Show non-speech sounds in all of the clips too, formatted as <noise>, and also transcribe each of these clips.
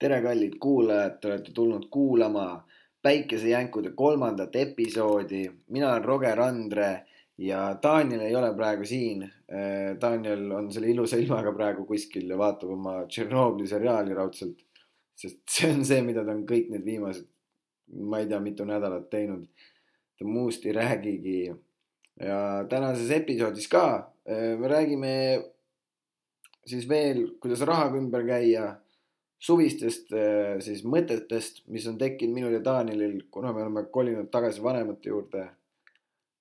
tere, kallid kuulajad, te olete tulnud kuulama Päikesejänkude kolmandat episoodi. mina olen Roger Andre ja Daniel ei ole praegu siin. Daniel on selle ilusa ilmaga praegu kuskil ja vaatab oma Tšernobõli seriaali raudselt. sest see on see, mida ta on kõik need viimased, ma ei tea, mitu nädalat teinud. ta muust ei räägigi. ja tänases episoodis ka me räägime siis veel, kuidas rahaga ümber käia suvistest siis mõtetest, mis on tekkinud minul ja Danielil, kuna me oleme kolinud tagasi vanemate juurde.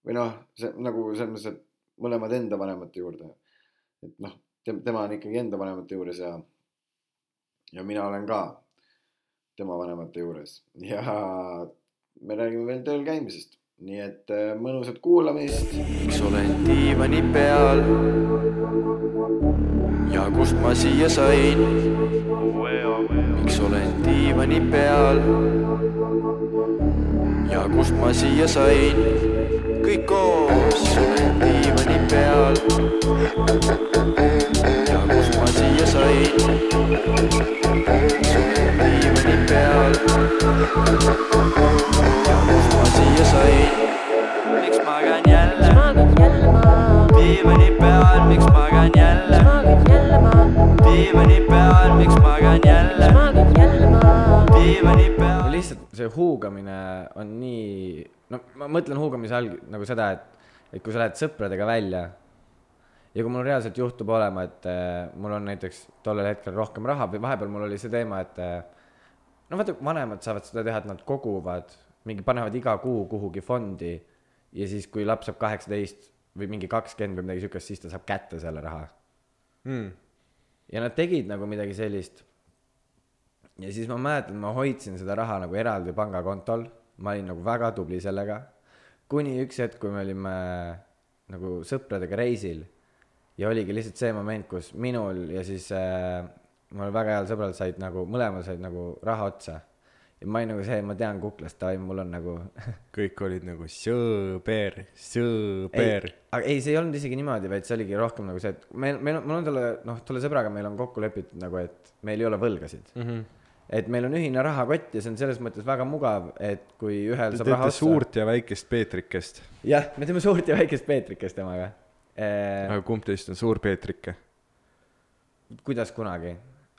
või noh, see nagu selles mõttes, et mõlemad enda vanemate juurde. et noh, tema on ikkagi enda vanemate juures ja, ja mina olen ka tema vanemate juures ja me räägime veel tööl käimisest, nii et mõnusat kuulamist. miks olen diivani peal ja kust ma siia sain? miks olen diivani peal ja kust ma siia sain? kõik koos olen diivani peal ja kust ma siia sain? diivani peal siia sain? miks magan jälle? diivani peal, miks magan jälle? diivani peal, miks magan jälle? diivani peal. lihtsalt see huugamine on nii, no ma mõtlen huugamise all nagu seda, et, et kui sa lähed sõpradega välja ja kui mul reaalselt juhtub olema, et äh, mul on näiteks tollel hetkel rohkem raha või vahepeal mul oli see teema, et äh, no vaata, vanemad saavad seda teha, et nad koguvad, mingi panevad iga kuu kuhugi fondi ja siis, kui laps saab kaheksateist või mingi kakskümmend või midagi siukest, siis ta saab kätte selle raha mm.. ja nad tegid nagu midagi sellist. ja siis ma mäletan, ma hoidsin seda raha nagu eraldi pangakontol, ma olin nagu väga tubli sellega. kuni üks hetk, kui me olime nagu sõpradega reisil ja oligi lihtsalt see moment, kus minul ja siis äh, mul väga heal sõbral said nagu, mõlemal said nagu raha otsa. Ja ma olin nagu see, ma tean kuklast, davai, mul on nagu <laughs> kõik olid nagu sõber, sõber ei,. aga ei, see ei olnud isegi niimoodi, vaid see oligi rohkem nagu see, et meil, meil on, mul on tolle, noh, tolle sõbraga meil on kokku lepitud nagu, et meil ei ole võlgasid mm. -hmm. et meil on ühine rahakott ja see on selles mõttes väga mugav, et kui ühel Te saab raha otsa. suurt ja väikest Peetrikest, jah, me teeme suurt ja väikest Peetrikest temaga eh,. aga kumb teist on suur Peetrike? kuidas kunagi,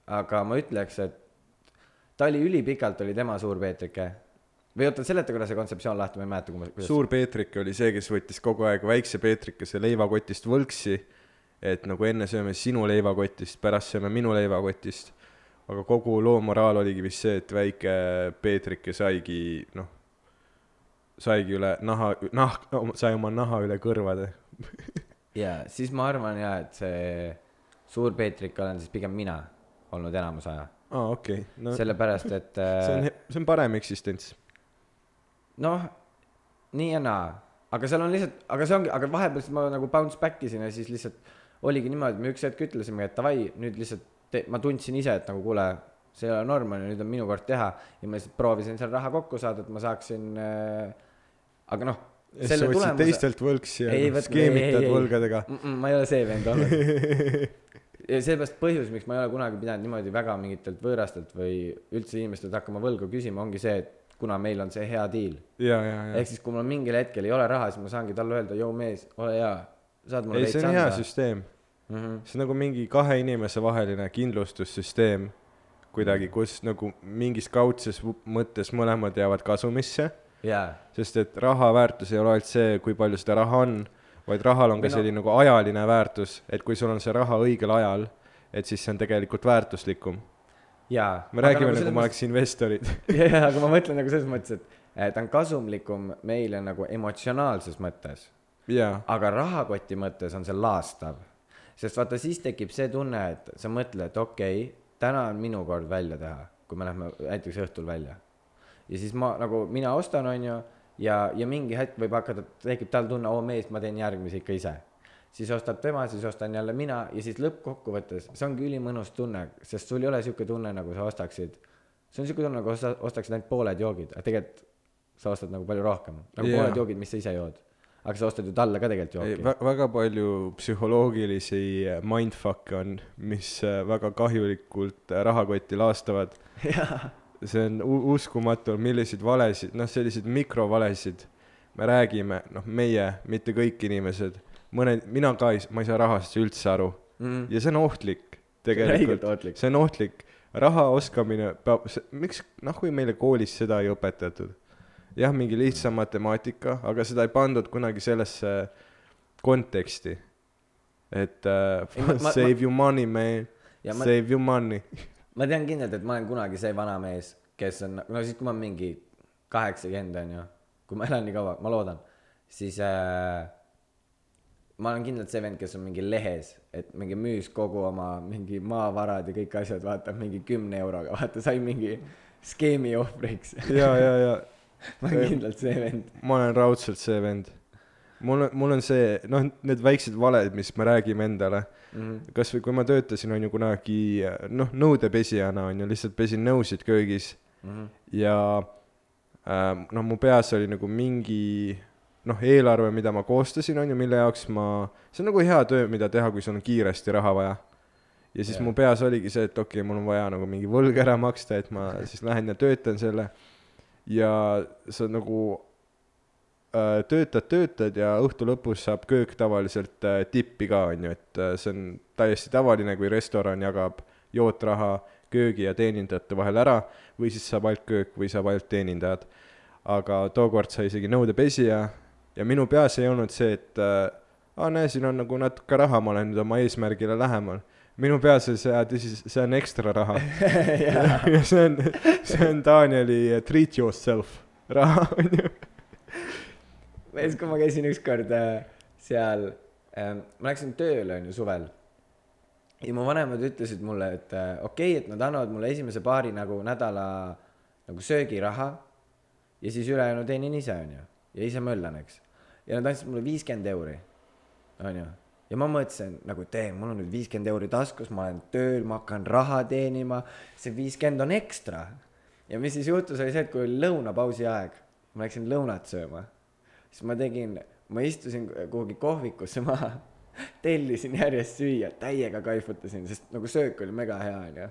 aga ma ütleks, et ta oli ülipikalt oli tema suur Peetrike. või oota, seleta korra see kontseptsioon lahti, ma ei mäleta, kuidas. suur Peetrike oli see, kes võttis kogu aeg väikse Peetrikese leivakotist võlksi, et nagu enne sööme sinu leivakotist, pärast sööme minu leivakotist, aga kogu loo moraal oligi vist see, et väike Peetrike saigi noh, saigi üle naha, nahk, sai oma naha üle kõrvade. <laughs> ja siis ma arvan ja, et see suur Peetrik olen siis pigem mina olnud enamus aja. aa, okei, no <laughs> see sellepärast, et on äh,, see on parem eksistents. noh, nii ja naa, aga seal on lihtsalt, aga see ongi, aga vahepeal ma nagu bounce back isin ja siis lihtsalt oligi niimoodi, et me üks hetk ütlesime, et davai, nüüd lihtsalt te, ma tundsin ise, et nagu kuule, see ei ole normaalne, nüüd on minu kord teha ja ma lihtsalt proovisin seal raha kokku saada, et ma saaksin äh,, aga noh, siis sa võtsid teistelt võlksi ja Ei noh, skeemitad võlgadega. Ma ei ole see vend olnud. <laughs> <laughs> ja seepärast põhjus, miks ma ei ole kunagi pidanud niimoodi väga mingitelt võõrastelt või üldse inimestelt hakkama võlgu küsima, ongi see, et kuna meil on see hea diil. ehk. siis, kui mul mingil hetkel ei ole raha, siis ma saangi talle öelda, joo mees, ole hea, saad mulle ei, veits see on hea anda. süsteem. Mhm. see on nagu mingi kahe inimese vaheline kindlustussüsteem kuidagi, kus nagu mingis kaudses mõttes mõlemad jäävad kasumisse, jaa, sest et raha väärtus ei ole ainult see, kui palju seda raha on, vaid rahal on ka selline nagu ajaline väärtus, et kui sul on see raha õigel ajal, et siis see on tegelikult väärtuslikum. jaa. me räägime nagu me oleks investorid. <laughs> jaa, jaa, aga ma mõtlen nagu selles mõttes, et ta on kasumlikum meile nagu emotsionaalses mõttes, aga rahakoti mõttes on see laastav. sest vaata, siis tekib see tunne, et sa mõtled, et okei okay,, täna on minu kord välja teha, kui me lähme näiteks õhtul välja. ja siis ma nagu, mina ostan, onju, ja, ja mingi hetk võib hakata, tekib tal tunne, oo mees, ma teen järgmise ikka ise. siis ostab tema, siis ostan jälle mina ja siis lõppkokkuvõttes, see ongi ülimõnus tunne, sest sul ei ole sihuke tunne, nagu sa ostaksid, see on sihuke tunne, nagu sa ostaksid ainult pooled joogid, aga tegelikult sa ostad nagu palju rohkem, nagu yeah. pooled joogid, mis sa ise jood. aga sa ostad ju talle ka tegelikult jooki. vä- väga palju psühholoogilisi mindfuck'e on, mis äh, väga kahjulikult äh, rahakotti laastavad. <laughs> see on uskumatu, milliseid valesid, noh, selliseid mikrovalesid me räägime, noh, meie, mitte kõik inimesed, mõned, mina ka ei, ma ei saa rahast üldse aru Mm. ja see on ohtlik tegelikult, ohtlik. see on ohtlik, raha oskamine peab, miks, noh, kui meile koolis seda ei õpetatud. jah, mingi lihtsam matemaatika, aga seda ei pandud kunagi sellesse konteksti. et uh, Ei, ma- ma- save you money man, Ja ma- save you money. Ma tean kindlalt, et ma olen kunagi see vanamees, kes on, no siis, kui ma mingi kaheksakümmend onju, kui ma elan nii kaua, ma loodan, siis äh, ma olen kindlalt see vend, kes on mingi lehes, et mingi müüs kogu oma mingi maavarad ja kõik asjad, vaata mingi kümne euroga, vaata sai mingi skeemi ohvriks. ja, ja, ja ma olen kindlalt see vend. ma olen raudselt see vend. Mul on, mul on see, noh, need väiksed valed, mis me räägime endale mm -hmm.. kasvõi kui ma töötasin, on ju kunagi, noh, nõudepesijana on ju, lihtsalt pesin nõusid köögis mm. -hmm. ja äh, noh, mu peas oli nagu mingi noh, eelarve, mida ma koostasin, on ju, mille jaoks ma, see on nagu hea töö, mida teha, kui sul on kiiresti raha vaja. ja siis Jaa. mu peas oligi see, et okei okay,, mul on vaja nagu mingi võlg ära maksta, et ma siis lähen ja töötan selle. ja sa nagu töötad, töötad ja õhtu lõpus saab köök tavaliselt äh, tippi ka, on ju, et äh, see on täiesti tavaline, kui restoran jagab jootraha köögi ja teenindajate vahel ära või siis saab ainult köök või saab ainult teenindajad. aga tookord sai isegi nõudepesija ja minu peas ei olnud see, et äh, aa näe, siin on nagu natuke raha, ma olen nüüd oma eesmärgile lähemal. minu peas oli see, et siis see on ekstra raha <laughs> ja <laughs> see on, see on Danieli äh, treat yourself raha, on ju. <laughs> siis, kui ma käisin ükskord äh, seal ähm,, ma läksin tööle onju suvel. ja mu vanemad ütlesid mulle, et äh, okei okay,, et nad annavad mulle esimese paari nagu nädala nagu söögiraha ja siis ülejäänu teenin ise onju ja ise möllan, eks. ja nad andsid mulle viiskümmend euri, onju. ja ma mõtlesin nagu, et ei, mul on nüüd viiskümmend euri taskus, ma olen tööl, ma hakkan raha teenima, see viiskümmend on ekstra. ja mis siis juhtus, oli see, et kui oli lõunapausi aeg, ma läksin lõunat sööma siis ma tegin, ma istusin kuhugi kohvikusse maha, <laughs> tellisin järjest süüa, täiega kaifutasin, sest nagu söök oli mega hea, onju.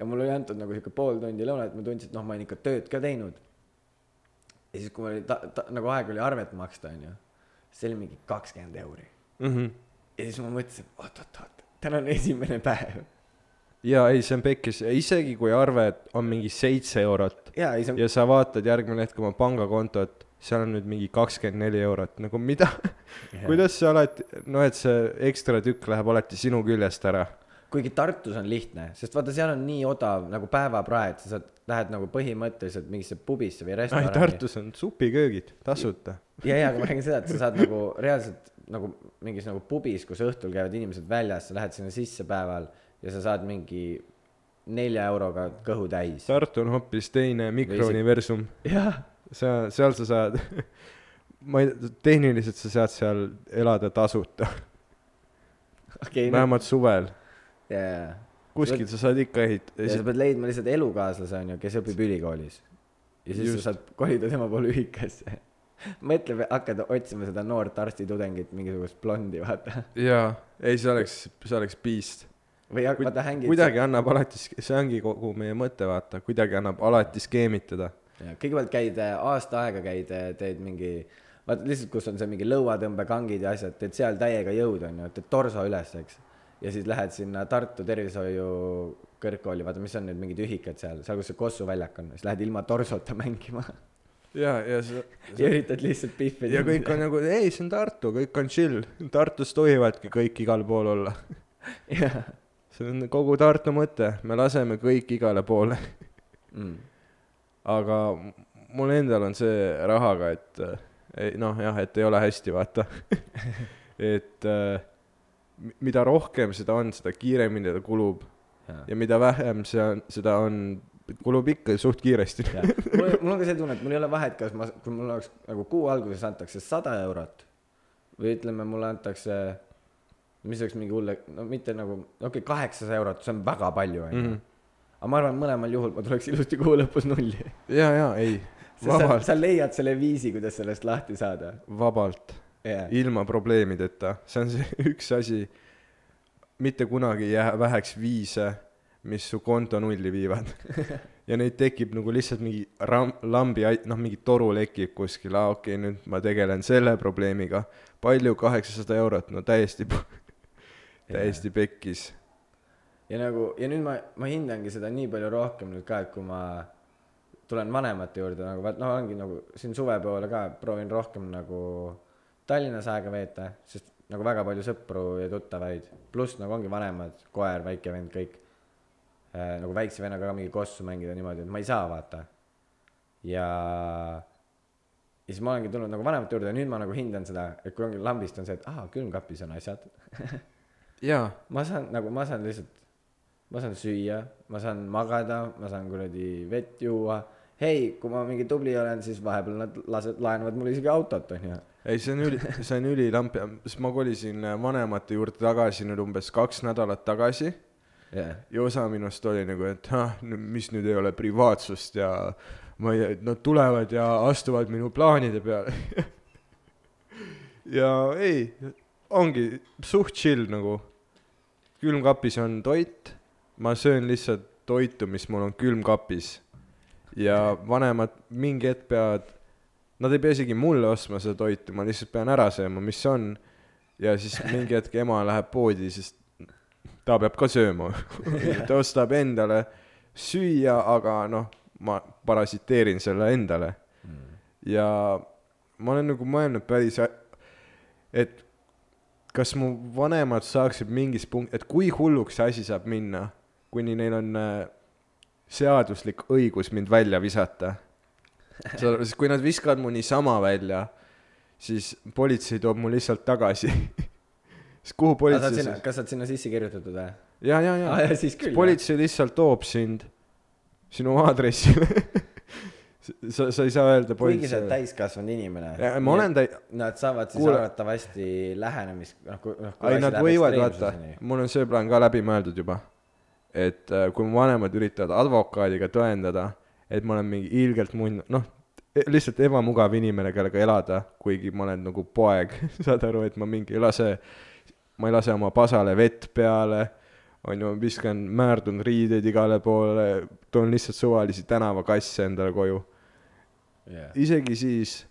ja mul oli antud nagu sihuke pool tundi lõunat, ma tundsin, et noh, ma olen ikka tööd ka teinud. ja siis, kui mul oli ta-, ta-, nagu aeg oli arvet maksta, onju, see oli mingi kakskümmend euri. Mhm. ja siis ma mõtlesin, oot-oot-oot, täna on esimene päev. Ja ei, see on pekkis, isegi kui arve on mingi seitse eurot ja ei, on ja sa vaatad järgmine hetk oma pangakontot, seal on nüüd mingi kakskümmend neli eurot, nagu mida, kuidas see alati, no et see ekstra tükk läheb alati sinu küljest ära. kuigi Tartus on lihtne, sest vaata, seal on nii odav nagu päevapraed, sa saad, lähed nagu põhimõtteliselt mingisse pubisse või restorani. Tartus on supiköögid tasuta. ja, ja, aga ma räägin seda, et sa saad nagu reaalselt nagu mingis nagu pubis, kus õhtul käivad inimesed väljas, sa lähed sinna sisse päeval ja sa saad mingi nelja euroga kõhu täis. Tartu on hoopis teine mikrouniversum, jah, seal, seal sa saad, <laughs> ma ei, tehniliselt sa saad seal elada tasuta, okei, vähemalt suvel. ja, ja, kuskil sa saad ikka ehit-, ja sa pead leidma lihtsalt elukaaslase onju, kes õpib ülikoolis. ja siis Just. sa saad kolida tema poole ühikasse. <laughs> mõtle, hakkad otsima seda noort arstitudengit, mingisugust blondi, vaata. jaa, ei, see oleks, see oleks beast. Või vaata hängid. kuidagi annab alati, see ongi kogu meie mõte, vaata, kuidagi annab alati skeemitada. ja kõigepealt käid äh, aasta aega käid, teed mingi, vaata lihtsalt, kus on see mingi lõuatõmbekangid ja asjad, teed seal täiega jõudu onju, teed torso üles, eks. ja siis lähed sinna Tartu Tervishoiu kõrgkooli, vaata, mis on need mingid ühikad seal, seal, kus see Kossu väljak on, siis lähed ilma torsota <laughs> mängima ja, ja see, ja üritad lihtsalt pihvi ja kõik on nagu, ei, see on Tartu, kõik on chill, Tartus tohivadki kõik igal pool olla. jah see on kogu Tartu mõte, me laseme kõik igale poole. mm.. aga mul endal on see rahaga, et ei noh, jah, et ei ole hästi, vaata. <laughs> et mi- mida rohkem seda on, seda kiiremini ta kulub ja mida vähem see on, seda on, kulub ikka suht kiiresti. mul, mul on ka see tunne, et mul ei ole vahet, kas ma, kui mul oleks nagu kuu alguses antakse sada eurot või ütleme, mulle antakse, mis oleks mingi hull, no mitte nagu, okei okay,, kaheksasada eurot, see on väga palju, onju. Mhm. aga ma arvan, mõlemal juhul ma tuleks ilusti kuu lõpus nulli. ja, ja ei, sa, vabalt, sa leiad selle viisi, kuidas sellest lahti saada. vabalt, Jaa. ilma probleemideta, see on see <laughs> üks asi, mitte kunagi ei jää väheks viise, mis su konto nulli viivad. <laughs> ja neid tekib nagu lihtsalt mingi ram-, lambi, noh, mingi toru lekib kuskil, aa okei okay,, nüüd ma tegelen selle probleemiga. palju, kaheksasada eurot, no täiesti, <laughs> täiesti pekkis. ja nagu, ja nüüd ma, ma hindangi seda nii palju rohkem nüüd ka, et kui ma tulen vanemate juurde nagu vaat no ongi nagu siin suve poole ka proovin rohkem nagu Tallinnas aega veeta, sest nagu väga palju sõpru ja tuttavaid, pluss nagu ongi vanemad, koer, väike vend, kõik äh,. nagu väikse vennaga ka mingi kossu mängida niimoodi, et ma ei saa vaata. ja, ja siis ma olengi tulnud nagu vanemate juurde ja nüüd ma nagu hindan seda, et kui ongi lambist on see, et aa, külmkapis on asjad <laughs> jaa, ma saan nagu, ma saan lihtsalt, ma saan süüa, ma saan magada, ma saan kuradi vett juua. hei, kui ma mingi tubli olen, siis vahepeal nad lased, laenavad mulle isegi autot, onju. ei, see on üli, see on ülilamp ja sest ma kolisin äh, vanemate juurde tagasi nüüd umbes kaks nädalat tagasi jah, ja osa minust oli nagu, et ah, mis nüüd ei ole privaatsust ja ma ei, nad tulevad ja astuvad minu plaanide peale. <laughs> ja ei, ongi suht chill nagu. Külmkapis on toit, ma söön lihtsalt toitu, mis mul on külmkapis. ja vanemad mingi hetk peavad, nad ei pea isegi mulle ostma seda toitu, ma lihtsalt pean ära sööma, mis on. ja siis mingi hetk ema läheb poodi, sest ta peab ka sööma. ta ostab endale süüa, aga noh, ma parasiteerin selle endale. ja ma olen nagu mõelnud päris, et kas mu vanemad saaksid mingis punkt, et kui hulluks see asi saab minna, kuni neil on äh, seaduslik õigus mind välja visata. sest kui nad viskavad mu niisama välja, siis politsei toob mu lihtsalt tagasi. <laughs> siis kuhu politsei sinna, siis? kas sa oled sinna sisse kirjutatud või? ja, ja, ja ja siis küll. politsei lihtsalt toob sind sinu aadressile <laughs> sa, sa ei saa öelda kuigi sa oled politseile. täiskasvanud inimene. ma olen täi-, Nad saavad siis Kuule- arvatavasti lähenemis, noh, kui, noh. ei nad võivad vaata, mul on see plaan ka läbi mõeldud juba. et äh, kui mu vanemad üritavad advokaadiga tõendada, et ma olen mingi ilgelt munn-, noh, lihtsalt ebamugav inimene, kellega elada, kuigi ma olen nagu poeg, <laughs> saad aru, et ma mingi ei lase, ma ei lase oma pasale vett peale, on ju, viskan määrdunud riideid igale poole, toon lihtsalt suvalisi tänavakasse endale koju. Isegi siis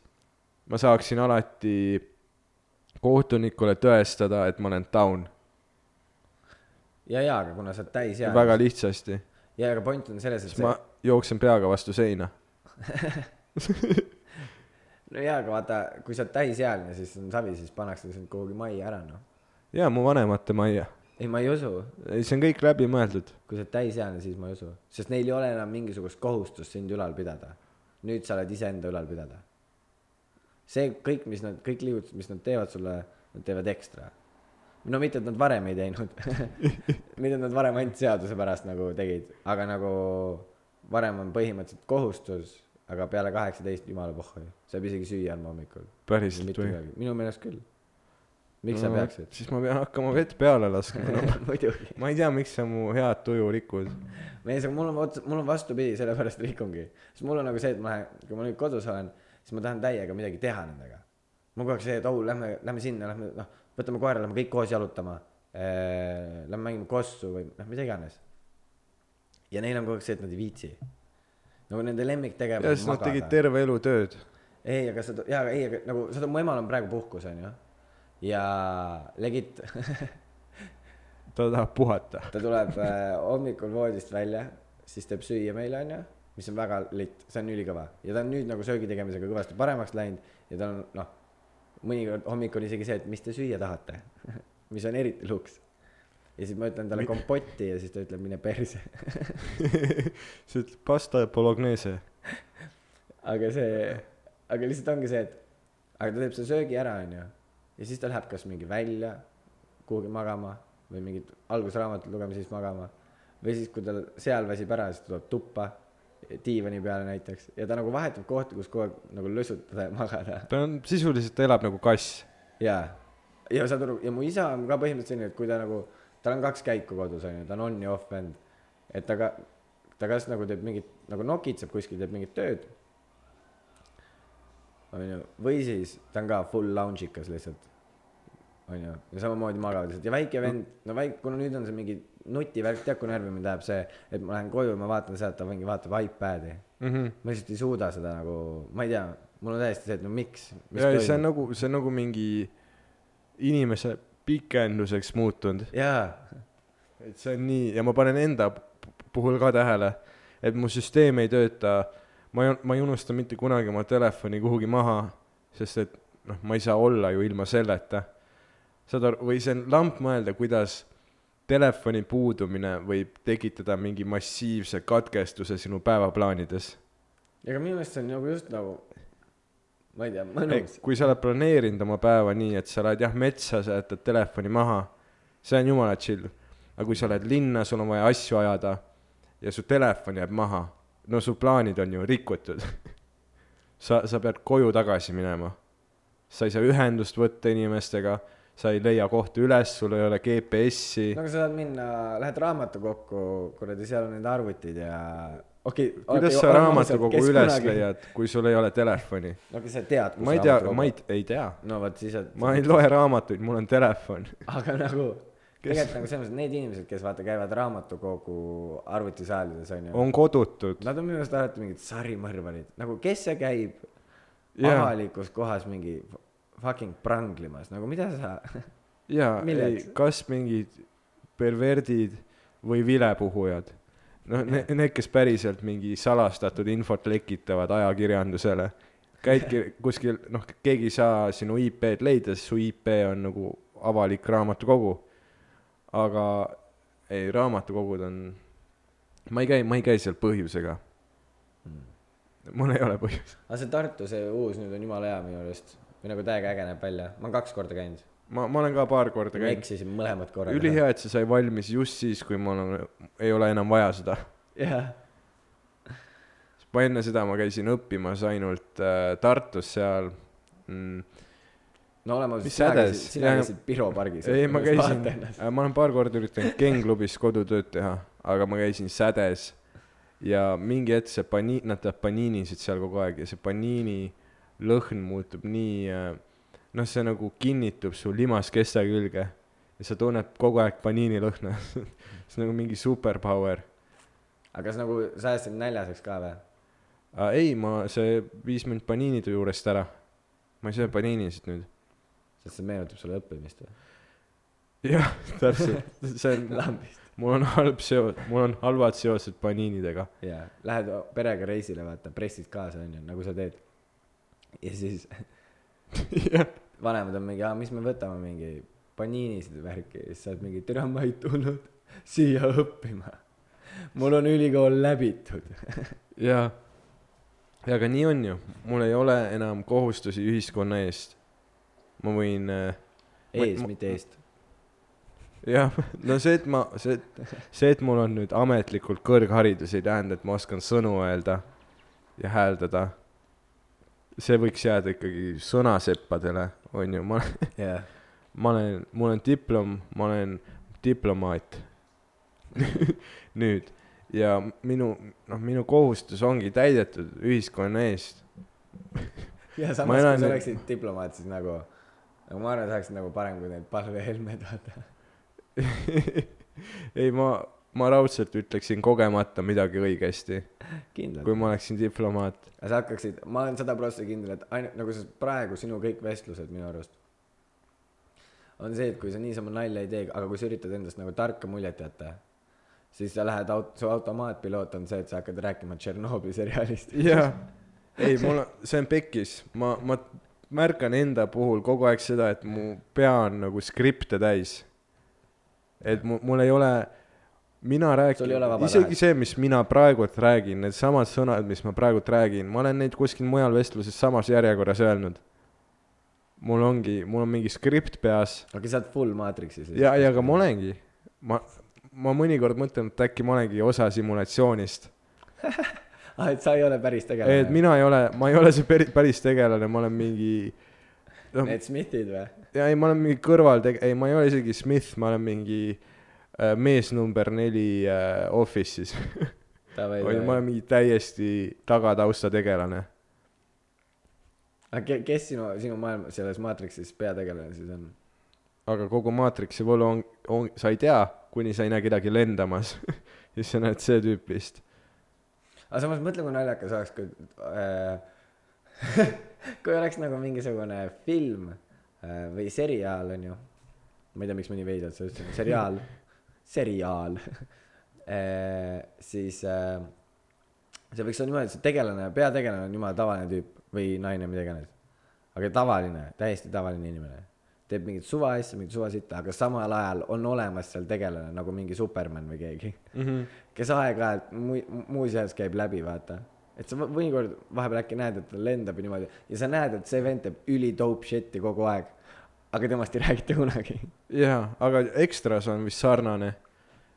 ma saaksin alati kohtunikule tõestada, et ma olen down, ja, ja, aga kuna sa oled täisealine. väga lihtsasti, ja, aga point on selles, et siis ma jooksen peaga vastu seina. <laughs> no jaa, aga vaata, kui sa oled täisealine, siis on savi, siis pannakse sind kuhugi majja ära, noh. ja mu vanemate majja, ei, ma ei usu. ei see on kõik läbimõeldud, kui sa oled täisealine, siis ma ei usu. sest neil ei ole enam mingisugust kohustust sind ülal pidada. Nüüd sa oled iseenda ülal pidada. see kõik, mis nad, kõik liigutused, mis nad teevad sulle, nad teevad ekstra. no mitte, et nad varem ei teinud <laughs> mitte, et nad varem ainult seaduse pärast nagu tegid, aga nagu varem on põhimõtteliselt kohustus, aga peale kaheksateist jumala pohhu, saab isegi süüa andma hommikul. päriselt või? minu meelest küll. Miks sa peaksid? siis ma pean hakkama vett peale laskma, <laughs> noh. muidugi. ma ei tea, miks sa mu head tuju rikud. mees, aga mul on ots-, mul on vastupidi, sellepärast rikungi. sest mul on nagu see, et ma kui ma nüüd kodus olen, siis ma tahan täiega midagi teha nendega. mul kogu aeg see, et oh, lähme, lähme sinna, lähme, noh, võtame koera, lähme kõik koos jalutama. Lähme mängime kossu või noh, mida iganes. ja neil on kogu aeg see, et nad ei viitsi. nagu nende ja lemmiktegevus siis nad tegid terve elu tööd. ei, aga sa, jaa, aga ei, aga nagu seda, mu emal on praegu puhkus, onju. Ja legit <laughs> ta tahab puhata. ta tuleb äh, hommikul voodist välja, siis teeb süüa meile, onju, mis on väga litt, see on ülikõva ja ta on nüüd nagu söögi tegemisega kõvasti paremaks läinud ja tal on noh, mõnikord hommikul isegi see, et mis te süüa tahate, <laughs> mis on eriti luks. ja siis ma ütlen talle kompotti ja siis ta ütleb mine perse. sa ütled pasta ja bolognese. <laughs> aga see, aga lihtsalt ongi see, et aga ta teeb selle söögi ära, onju. Ja siis ta läheb kas mingi välja kuhugi magama või mingit algusraamatut lugema, siis magama. või siis, kui tal seal väsib ära, siis ta tuleb tuppa, diivani peale näiteks ja ta nagu vahetab kohti, kus kogu aeg nagu lösutada ja magada. ta on sisuliselt, ta elab nagu kass. jaa, ja saad aru, ja mu isa on ka põhimõtteliselt selline, et kui ta nagu, tal on kaks käiku kodus onju, ta on on ja off vend. et ta ka, ta kas nagu teeb mingit nagu nokitseb kuskil, teeb mingit tööd. onju, või siis ta on ka full lounge ikas lihtsalt, onju, ja samamoodi magavad ja väike vend, no väike, kuna nüüd on see mingi nutivärk, tead kui närvi mind ajab see, et ma lähen koju ja ma vaatan sealt, ta mingi vaatab iPad'i. mm. -hmm. ma lihtsalt ei suuda seda nagu, ma ei tea, mul on täiesti see, et no miks. ja see on nagu, see on nagu mingi inimese pikenduseks muutunud, jaa, et see on nii ja ma panen enda pu- puhul ka tähele, et mu süsteem ei tööta. ma ei, ma ei unusta mitte kunagi oma telefoni kuhugi maha, sest et noh, ma ei saa olla ju ilma selleta. Saad aru, või see on lamp mõelda, kuidas telefoni puudumine võib tekitada mingi massiivse katkestuse sinu päevaplaanides. ega minu meelest see on nagu just nagu, ma ei tea, mõnus. kui sa oled planeerinud oma päeva nii, et sa lähed jah metsa, sa jätad telefoni maha, see on jumala chill. aga kui sa lähed linna, sul on vaja asju ajada ja su telefon jääb maha, no su plaanid on ju rikutud. <laughs> sa, sa pead koju tagasi minema. sa ei saa ühendust võtta inimestega, sa ei leia kohta üles, sul ei ole GPS-i no aga sa saad minna, lähed raamatukokku, kuradi, seal on need arvutid ja okei okay,. kuidas sa raamatukogu üles leiad, kui sul ei ole telefoni? no aga sa tead, ma ei tea, ma ei, ei tea. no vot siis, et ma ei loe raamatuid, mul on telefon. aga nagu tegelikult nagu selles mõttes need inimesed, kes vaata käivad raamatukogu arvutisaalides onju. on kodutud. Nad on minu arust alati mingid sarimõrvarid, nagu kes see käib Jaa. avalikus kohas mingi fucking pranglimas, nagu mida sa, <laughs> jaa, ei kas mingid perverdid või vilepuhujad. noh, need, need, kes päriselt mingi salastatud infot lekitavad ajakirjandusele. käidki <laughs> kuskil, noh, keegi ei saa sinu IP-d leida, sest su IP on nagu avalik raamatukogu. aga ei, raamatukogud on, ma ei käi, ma ei käi seal põhjusega. mul ei ole põhjust. aga see Tartu, see uus nüüd on jumala hea minu arust. Või nagu täiega äge näeb välja, ma olen kaks korda käinud. ma, ma olen ka paar korda käinud. eksisin mõlemad korrad. ülihea, et see sai valmis just siis, kui mul on, ei ole enam vaja seda jah, ma enne seda ma käisin õppimas ainult äh, Tartus seal mm,. no oleme ausad, sina käisid, sina käisid Piro pargis. ei, ma käisin, ma olen paar korda üritanud gengklubis kodutööd teha, aga ma käisin sädes ja mingi hetk see pani-, nad teevad paniinisid seal kogu aeg ja see paniini lõhn muutub nii äh, noh, see nagu kinnitub su limaskeste külge ja sa tunned kogu aeg paniini lõhna <laughs> see on nagu mingi superpower aga kas nagu säästsid näljaseks ka või? uh,. ei, ma, see viis mind paniinide juurest ära. ma ei söö paniinisid nüüd. sest see meenutab sulle õppimist või? jah, täpselt, <laughs> see on, lambist. mul on halb seos, mul on halvad seosed paniinidega. jaa, lähed perega reisile, vaata, pressid kaasa, onju, nagu sa teed. Ja siis <laughs> vanemad on mingi, aa, mis me võtame, mingi paniinisid ja värki siis sa oled mingi, tere, ma ei tulnud siia õppima. mul on ülikool läbitud. jaa, ja aga nii on ju, mul ei ole enam kohustusi ühiskonna eest. ma võin äh,, ees, mitte eest. jah, no see, et ma, see, see, et mul on nüüd ametlikult kõrgharidus, ei tähenda, et ma oskan sõnu öelda ja hääldada. See võiks jääda ikkagi sõnaseppadele, on ju, ma, jah, ma olen, <laughs> mul on diplom, ma olen diplomaat <laughs> nüüd ja minu, noh, minu kohustus ongi täidetud ühiskonna eest. <laughs> ja Ma samas, kui sa oleksid diplomaat, siis nagu, nagu ma arvan, sa oleksid nagu parem kui need palvehelmed, vaata. ei, ma, ma raudselt ütleksin kogemata midagi õigesti, kui ma oleksin diplomaat. sa hakkaksid, ma olen sada prossa kindel, et ainult nagu sa praegu sinu kõik vestlused minu arust on see, et kui sa niisama nalja ei tee, aga kui sa üritad endast nagu tarka muljet jätta, siis sa lähed aut-, su automaatpiloot on see, et sa hakkad rääkima Tšernobõli seriaalist. jah, ei, mul on, see on pekkis, ma, ma märkan enda puhul kogu aeg seda, et mu pea on nagu skripte täis. et mu, mul ei ole, mina räägin, isegi see, mis mina praegult räägin, needsamad sõnad, mis ma praegult räägin, ma olen neid kuskil mujal vestluses samas järjekorras öelnud. mul ongi, mul on mingi skript peas aga sa oled full Matrixis. ja, ja aga ma. olengi, ma, ma mõnikord mõtlen, et äkki ma olengi osa simulatsioonist <laughs> ah, et sa ei ole päris tegelane. et mina ei ole, ma ei ole see peri-, päris tegelane, ma olen mingi noh, Need Smithid või? ja ei, ma olen mingi kõrvaltege-, ei, ma ei ole isegi Smith, ma olen mingi äh, mees number neli äh, Office'is. <laughs> Või ma olen mingi täiesti tagatausta tegelane. aga ke- kes sinu sinu maailma selles maatriksis peategelane siis on aga kogu maatriksi võlu on, on, sa ei tea, kuni sa ei näe kedagi lendamas. <laughs> siis sa näed see tüüp vist. aga samas mõtle kui naljakas oleks kui äh, <laughs> kui oleks nagu mingisugune film äh, või seriaal onju ma ei tea miks ma nii veidralt seda ütlesin seriaal seriaal äh, <laughs> siis äh, see võiks olla niimoodi et see tegelane peategelane on jumala tavaline tüüp või naine mida iganes aga tavaline täiesti tavaline inimene teeb mingit suva asja mingit suva sitta aga samal ajal on olemas seal tegelane nagu mingi Superman või keegi <laughs> Mm -hmm. kes aeg-ajalt mu-, muuseas käib läbi, vaata. et sa mõnikord vahepeal äkki näed, et ta lendab ja niimoodi ja sa näed, et see vend teeb üli dope shit'i kogu aeg. Aga temast ei <laughs> räägita kunagi. jaa, aga Extras on vist sarnane,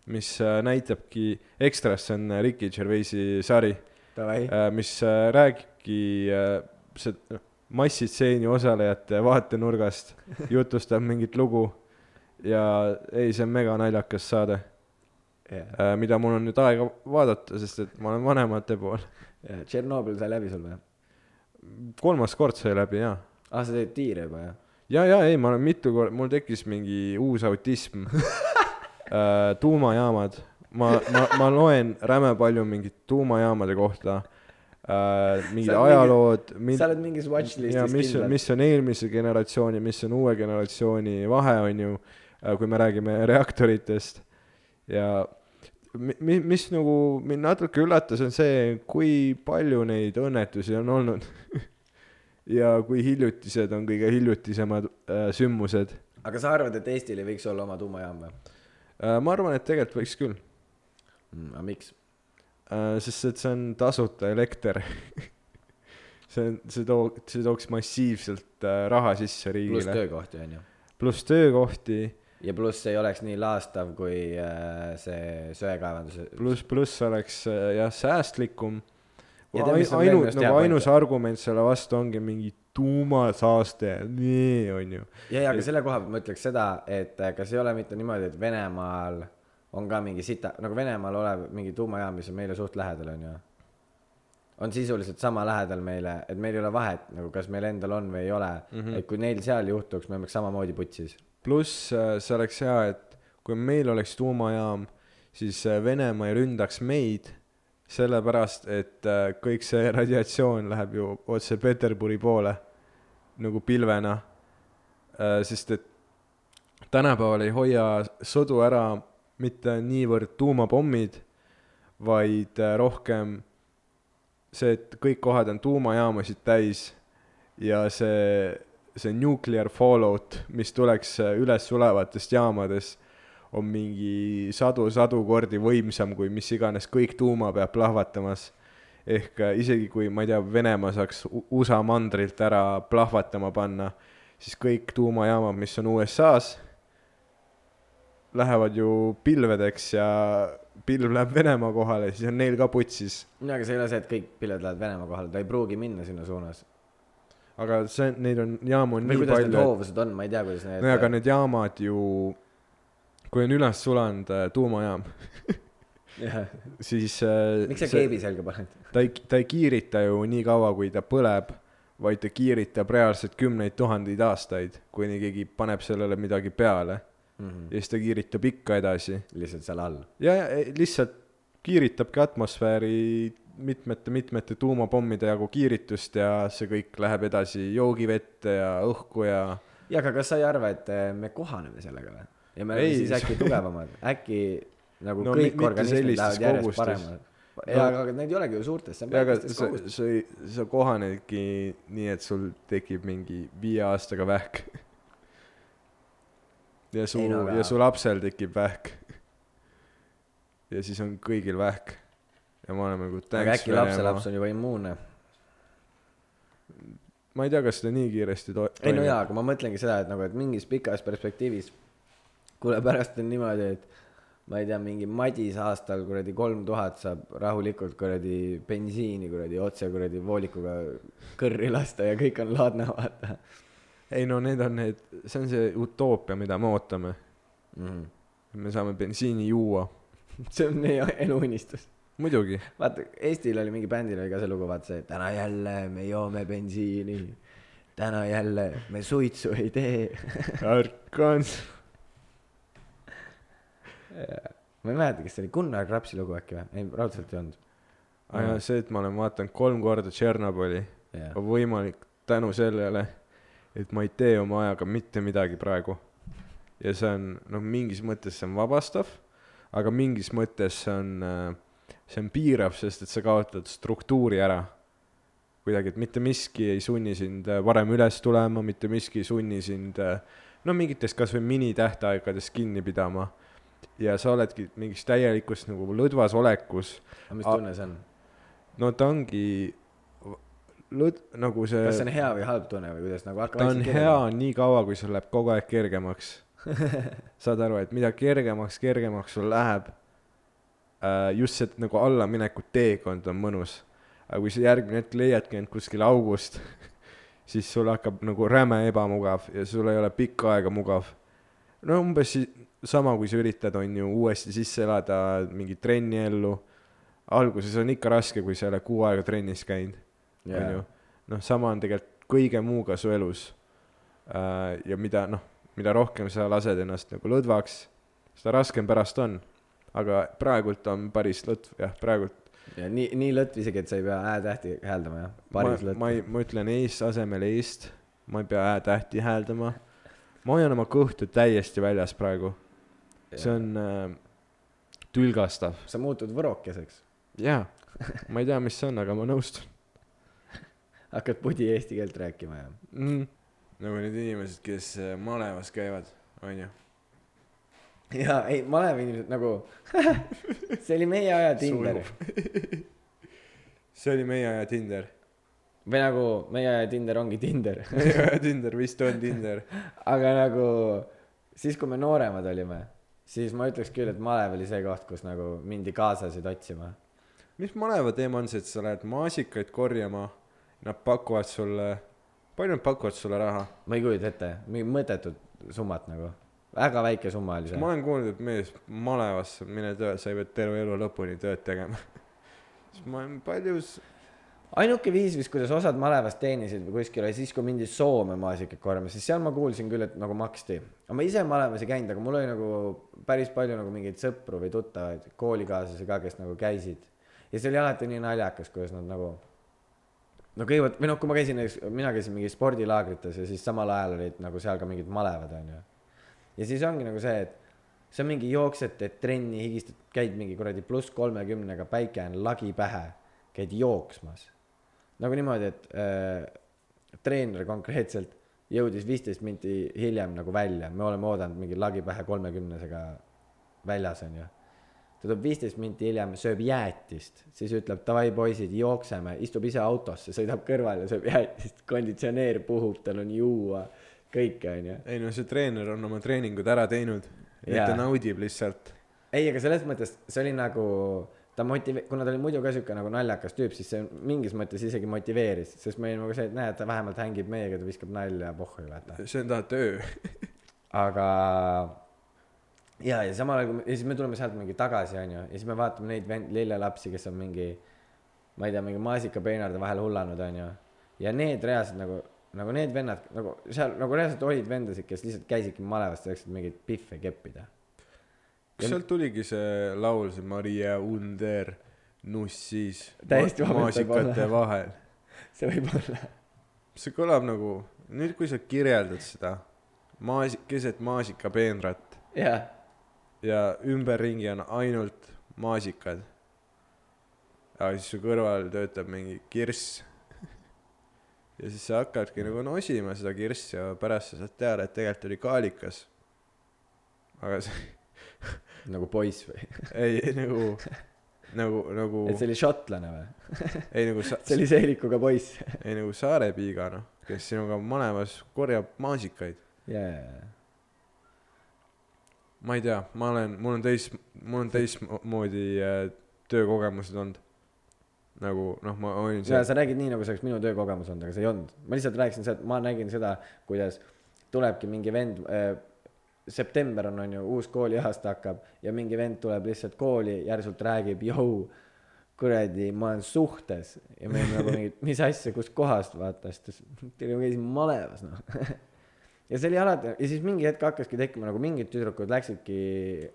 mis äh, näitabki, Extras, on äh, Ricky Gervaisi sari, Davai, mis äh, räägibki äh, see noh, massistseeni osalejate vaatenurgast, <laughs> jutustab mingit lugu ja ei, see on mega naljakas saade, mida mul on nüüd aega vaadata, sest et ma olen vanemate pool. Tšernobõl sai läbi sul või? kolmas kord sai läbi, jaa ah, sa teed tiire juba jah? ja, ja ei, ma olen mitu korda, mul tekkis mingi uus autism <laughs> äh,. tuumajaamad, ma, ma, ma loen räme palju mingit tuumajaamade kohta äh,, mingid ajalood. sa oled mingis watchlist'is ja mis, kindlalt. mis on eelmise generatsiooni, mis on uue generatsiooni vahe, on ju, kui me räägime reaktoritest ja mi- mi-, mis nagu mind natuke üllatas, on see, kui palju neid õnnetusi on olnud <laughs> ja kui hiljutised on kõige hiljutisemad äh, sündmused aga sa arvad, et Eestil ei võiks olla oma tuumajaam või äh,. ma arvan, et tegelikult võiks küll mm,? aga miks? äh,, sest et see on tasuta elekter <laughs> see on, see too-, see tooks massiivselt äh, raha sisse pluss riigile, töökohti on ju. pluss töökohti ja pluss ei oleks nii laastav kui äh, see söekaevanduse. pluss, pluss oleks äh, jah, säästlikum. Ja tead, mis on ainu- veel minust, hea nagu ainus argument selle vastu ongi mingi tuumasaaste, nii on ju. ja, ja aga selle koha pealt ma ütleks seda, et äh, kas ei ole mitte niimoodi, et Venemaal on ka mingi sita, nagu Venemaal olev mingi tuumajaam, mis on meile suht lähedal, on ju. on sisuliselt sama lähedal meile, et meil ei ole vahet nagu, kas meil endal on või ei ole mm. -hmm. et kui neil seal juhtuks, me oleks samamoodi putsis. pluss äh, see oleks hea, et kui meil oleks tuumajaam, siis äh, Venemaa ei ründaks meid, sellepärast et äh, kõik see radiatsioon läheb ju otse Peterburi poole nagu pilvena. sest et tänapäeval ei hoia sõdu ära mitte niivõrd tuumapommid, vaid äh, rohkem see, et kõik kohad on tuumajaamasid täis ja see, see nuclear fallout, mis tuleks äh, üles sulevatest jaamadest, on mingi sadu-sadu kordi võimsam kui mis iganes kõik tuuma peab plahvatamas. ehk äh, isegi kui, ma ei tea, Venemaa saaks USA mandrilt ära plahvatama panna, siis kõik tuumajaamad, mis on USA-s, lähevad ju pilvedeks ja pilv läheb Venemaa kohale, siis on neil ka putsis. no aga see ei ole see, et kõik pilved lähevad Venemaa kohale, ta ei pruugi minna sinna suunas. aga see, neid on, jaamu on või nii kuidas need palju, et hoovused on, ma ei tea, kuidas need. nojah, aga need jaamad ju, kui on üles sulanud äh, tuumajaam, <laughs> siis äh, miks sa keebi selga paned? ta ei, ta ei kiirita ju nii kaua, kui ta põleb, vaid ta kiiritab reaalselt kümneid tuhandeid aastaid, kuni keegi paneb sellele midagi peale ja siis ta kiiritab ikka edasi. Lihtsalt seal all. ja, ja lihtsalt kiiritabki atmosfääri mitmete-mitmete tuumapommide jagu kiiritust ja see kõik läheb edasi joogivette ja õhku ja ja aga kas sa ei arva, et eh, me kohaneme sellega või? Ja me oleme siis äkki tugevamad, äkki nagu No kõik organismid lähevad järjest kogustes. paremaks. No- ja, aga need ei olegi ju suurtes, see on väikestes sa, kogustes. sa ei, sa kohanedki nii, et sul tekib mingi viie aastaga vähk. <laughs> ja su no ja su lapsel tekib vähk. <laughs> ja siis on kõigil vähk. ja me oleme nagu aga äkki lapselaps on juba immuunne. ma ei tea, kas ta nii kiiresti to-. ei no jaa, aga ma mõtlengi seda, et nagu, et mingis pikas perspektiivis, kuule pärast on niimoodi, et ma ei tea, mingi Madis aastal kuradi kolm tuhat saab rahulikult kuradi bensiini kuradi otse kuradi voolikuga kõrri lasta ja kõik on laadne, vaata ei no need on need, see on see utoopia, mida me ootame. mm. -hmm. me saame bensiini juua. <laughs> see on meie eluunistus. muidugi. vaata, Eestil oli mingi bändil oli ka see lugu, vaata see, täna jälle me joome bensiini. täna jälle me suitsu ei tee ärkan. Ma ei mäleta, kas see oli Gunnar Krapsi lugu äkki või? ei, raudselt ei olnud. aga see, et ma olen vaadanud kolm korda Tšernobõli, jah, on võimalik tänu sellele, et ma ei tee oma ajaga mitte midagi praegu. ja see on, noh, mingis mõttes see on vabastav, aga mingis mõttes see on, see on piirav, sest et sa kaotad struktuuri ära. kuidagi, et mitte miski ei sunni sind äh, varem üles tulema, mitte miski ei sunni sind äh, no mingitest kasvõi minitähtaegadest kinni pidama. Ja sa oledki mingis täielikus nagu lõdvas olekus aga mis tunne see on? no ta ongi lõd-, nagu see kas see on hea või halb tunne või kuidas nagu hakka ta on hea nii kaua, kui sul läheb kogu aeg kergemaks. <laughs> saad aru, et mida kergemaks, kergemaks sul läheb äh,, just see nagu allamineku teekond on mõnus. aga kui sa järgmine hetk leiadki end kuskil august, <laughs> siis sul hakkab nagu räme ebamugav ja sul ei ole pikka aega mugav. No umbes sama, kui sa üritad, on ju, uuesti sisse elada mingi trenni ellu. alguses on ikka raske, kui sa ei ole kuu aega trennis käinud on ju. noh, sama on tegelikult kõige muuga su elus. ja mida noh, mida rohkem sa lased ennast nagu lõdvaks, seda raskem pärast on. aga praegult on päris lõtv jah, praegult ja nii, nii lõtv isegi, et sa ei pea häätähti hääldama jah, ma ma ei, ma ütlen eest asemel eest, ma ei pea häätähti hääldama. Ma hoian oma kõhtu täiesti väljas praegu, see on äh, tülgastav. sa muutud võrokeseks, jaa, ma ei tea, mis see on, aga ma nõustun hakkad pudi eesti keelt rääkima ja mm.. nagu need inimesed, kes äh, malevas käivad, onju ja ei, malevi inimesed nagu <laughs> see oli meie aja Tinder <laughs> see oli meie aja Tinder. Või nagu meie Tinder ongi Tinder <laughs> Tinder vist on Tinder. aga nagu siis, kui me nooremad olime, siis ma ütleks küll, et malev oli see koht, kus nagu mindi kaasasid otsima. mis maleva teema on see, et sa lähed maasikaid korjama, nad pakuvad sulle, palju nad pakuvad sulle raha? ma ei kujuta ette, mingi mõttetut summat nagu, väga väike summa oli ma see. olen kuulnud, et mees malevasse mine tööle, sa ei pea terve elu lõpuni tööd tegema. <laughs> siis ma olen paljus, ainuke viis vist, kuidas osad malevast teenisid või kuskil oli siis, kui mindi Soome maasikaid korjama, siis seal ma kuulsin küll, et nagu maksti. aga ma ise malevas ei käinud, aga mul oli nagu päris palju nagu mingeid sõpru või tuttavaid, koolikaaslasi ka, kes nagu käisid. ja see oli alati nii naljakas, kuidas nad nagu no kõigepealt, või noh, kui ma käisin mina käisin mingi spordilaagrites ja siis samal ajal olid nagu seal ka mingid malevad, onju. ja siis ongi nagu see, et see on mingi jooksed, teed trenni, higistad, käid mingi kuradi pluss kolmekümnega, päike on lagi pähe, käid jooksmas. Nagu niimoodi, et äh, treener konkreetselt jõudis viisteist minti hiljem nagu välja, me oleme oodanud mingi lagi pähe kolmekümnesega väljas onju. ta tuleb viisteist minti hiljem, sööb jäätist, siis ütleb davai poisid, jookseme, istub ise autosse, sõidab kõrvale, sööb jäätist, konditsioneer puhub, tal on juua, kõike onju. ei no see treener on oma treeningud ära teinud. et ta naudib lihtsalt. ei, aga selles mõttes see oli nagu, ta motive-, kuna ta oli muidu ka siuke nagu naljakas tüüp, siis see mingis mõttes isegi motiveeris, sest me olime nagu see, et näed, ta vähemalt hängib meiega, ta viskab nalja ja pohhu vaata. see on ta töö. aga ja, ja samal ajal, ja siis me tuleme sealt mingi tagasi, onju, ja siis me vaatame neid vend-, lillelapsi, kes on mingi, ma ei tea, mingi maasikapeenarde vahel hullanud, onju. ja need reaalselt nagu, nagu need vennad nagu seal nagu reaalselt olid vendasid, kes lihtsalt käisidki malevas selleks, et mingeid pihve keppida. Kas sealt tuligi see laul, see Maria Under nussis Täiesti maasikate vahel? see võib olla. see kõlab nagu, nüüd kui sa kirjeldad seda, maasi-, keset maasikapeenrat jah, ja ümberringi on ainult maasikad. aga siis su kõrval töötab mingi kirss. ja siis sa hakkadki nagu nosima seda kirssi ja pärast sa saad teada, et tegelikult oli kaalikas. aga see, nagu poiss või? <laughs> ei, nagu, nagu, nagu, et see oli šotlane või? <laughs> ei nagu sa-, see oli seelikuga poiss. <laughs> ei nagu saarepiiga noh, kes sinuga malevas korjab maasikaid. jaa, ma ei tea, ma olen, mul on teist, mul on teistmoodi äh, töökogemused olnud. nagu noh, ma olin seal, sa räägid nii, nagu see oleks minu töökogemus olnud, aga see ei olnud. ma lihtsalt rääkisin seda, ma nägin seda, kuidas tulebki mingi vend äh,, september on, on ju, uus kooliaasta hakkab ja mingi vend tuleb lihtsalt kooli, järsult räägib, jõu, kuradi, ma olen suhtes ja me olime nagu mingid, mis asja, kuskohast vaata, siis ta ütles, ma käisin malevas noh. <laughs> ja see oli alati ja siis mingi hetk hakkaski tekkima nagu mingid tüdrukud läksidki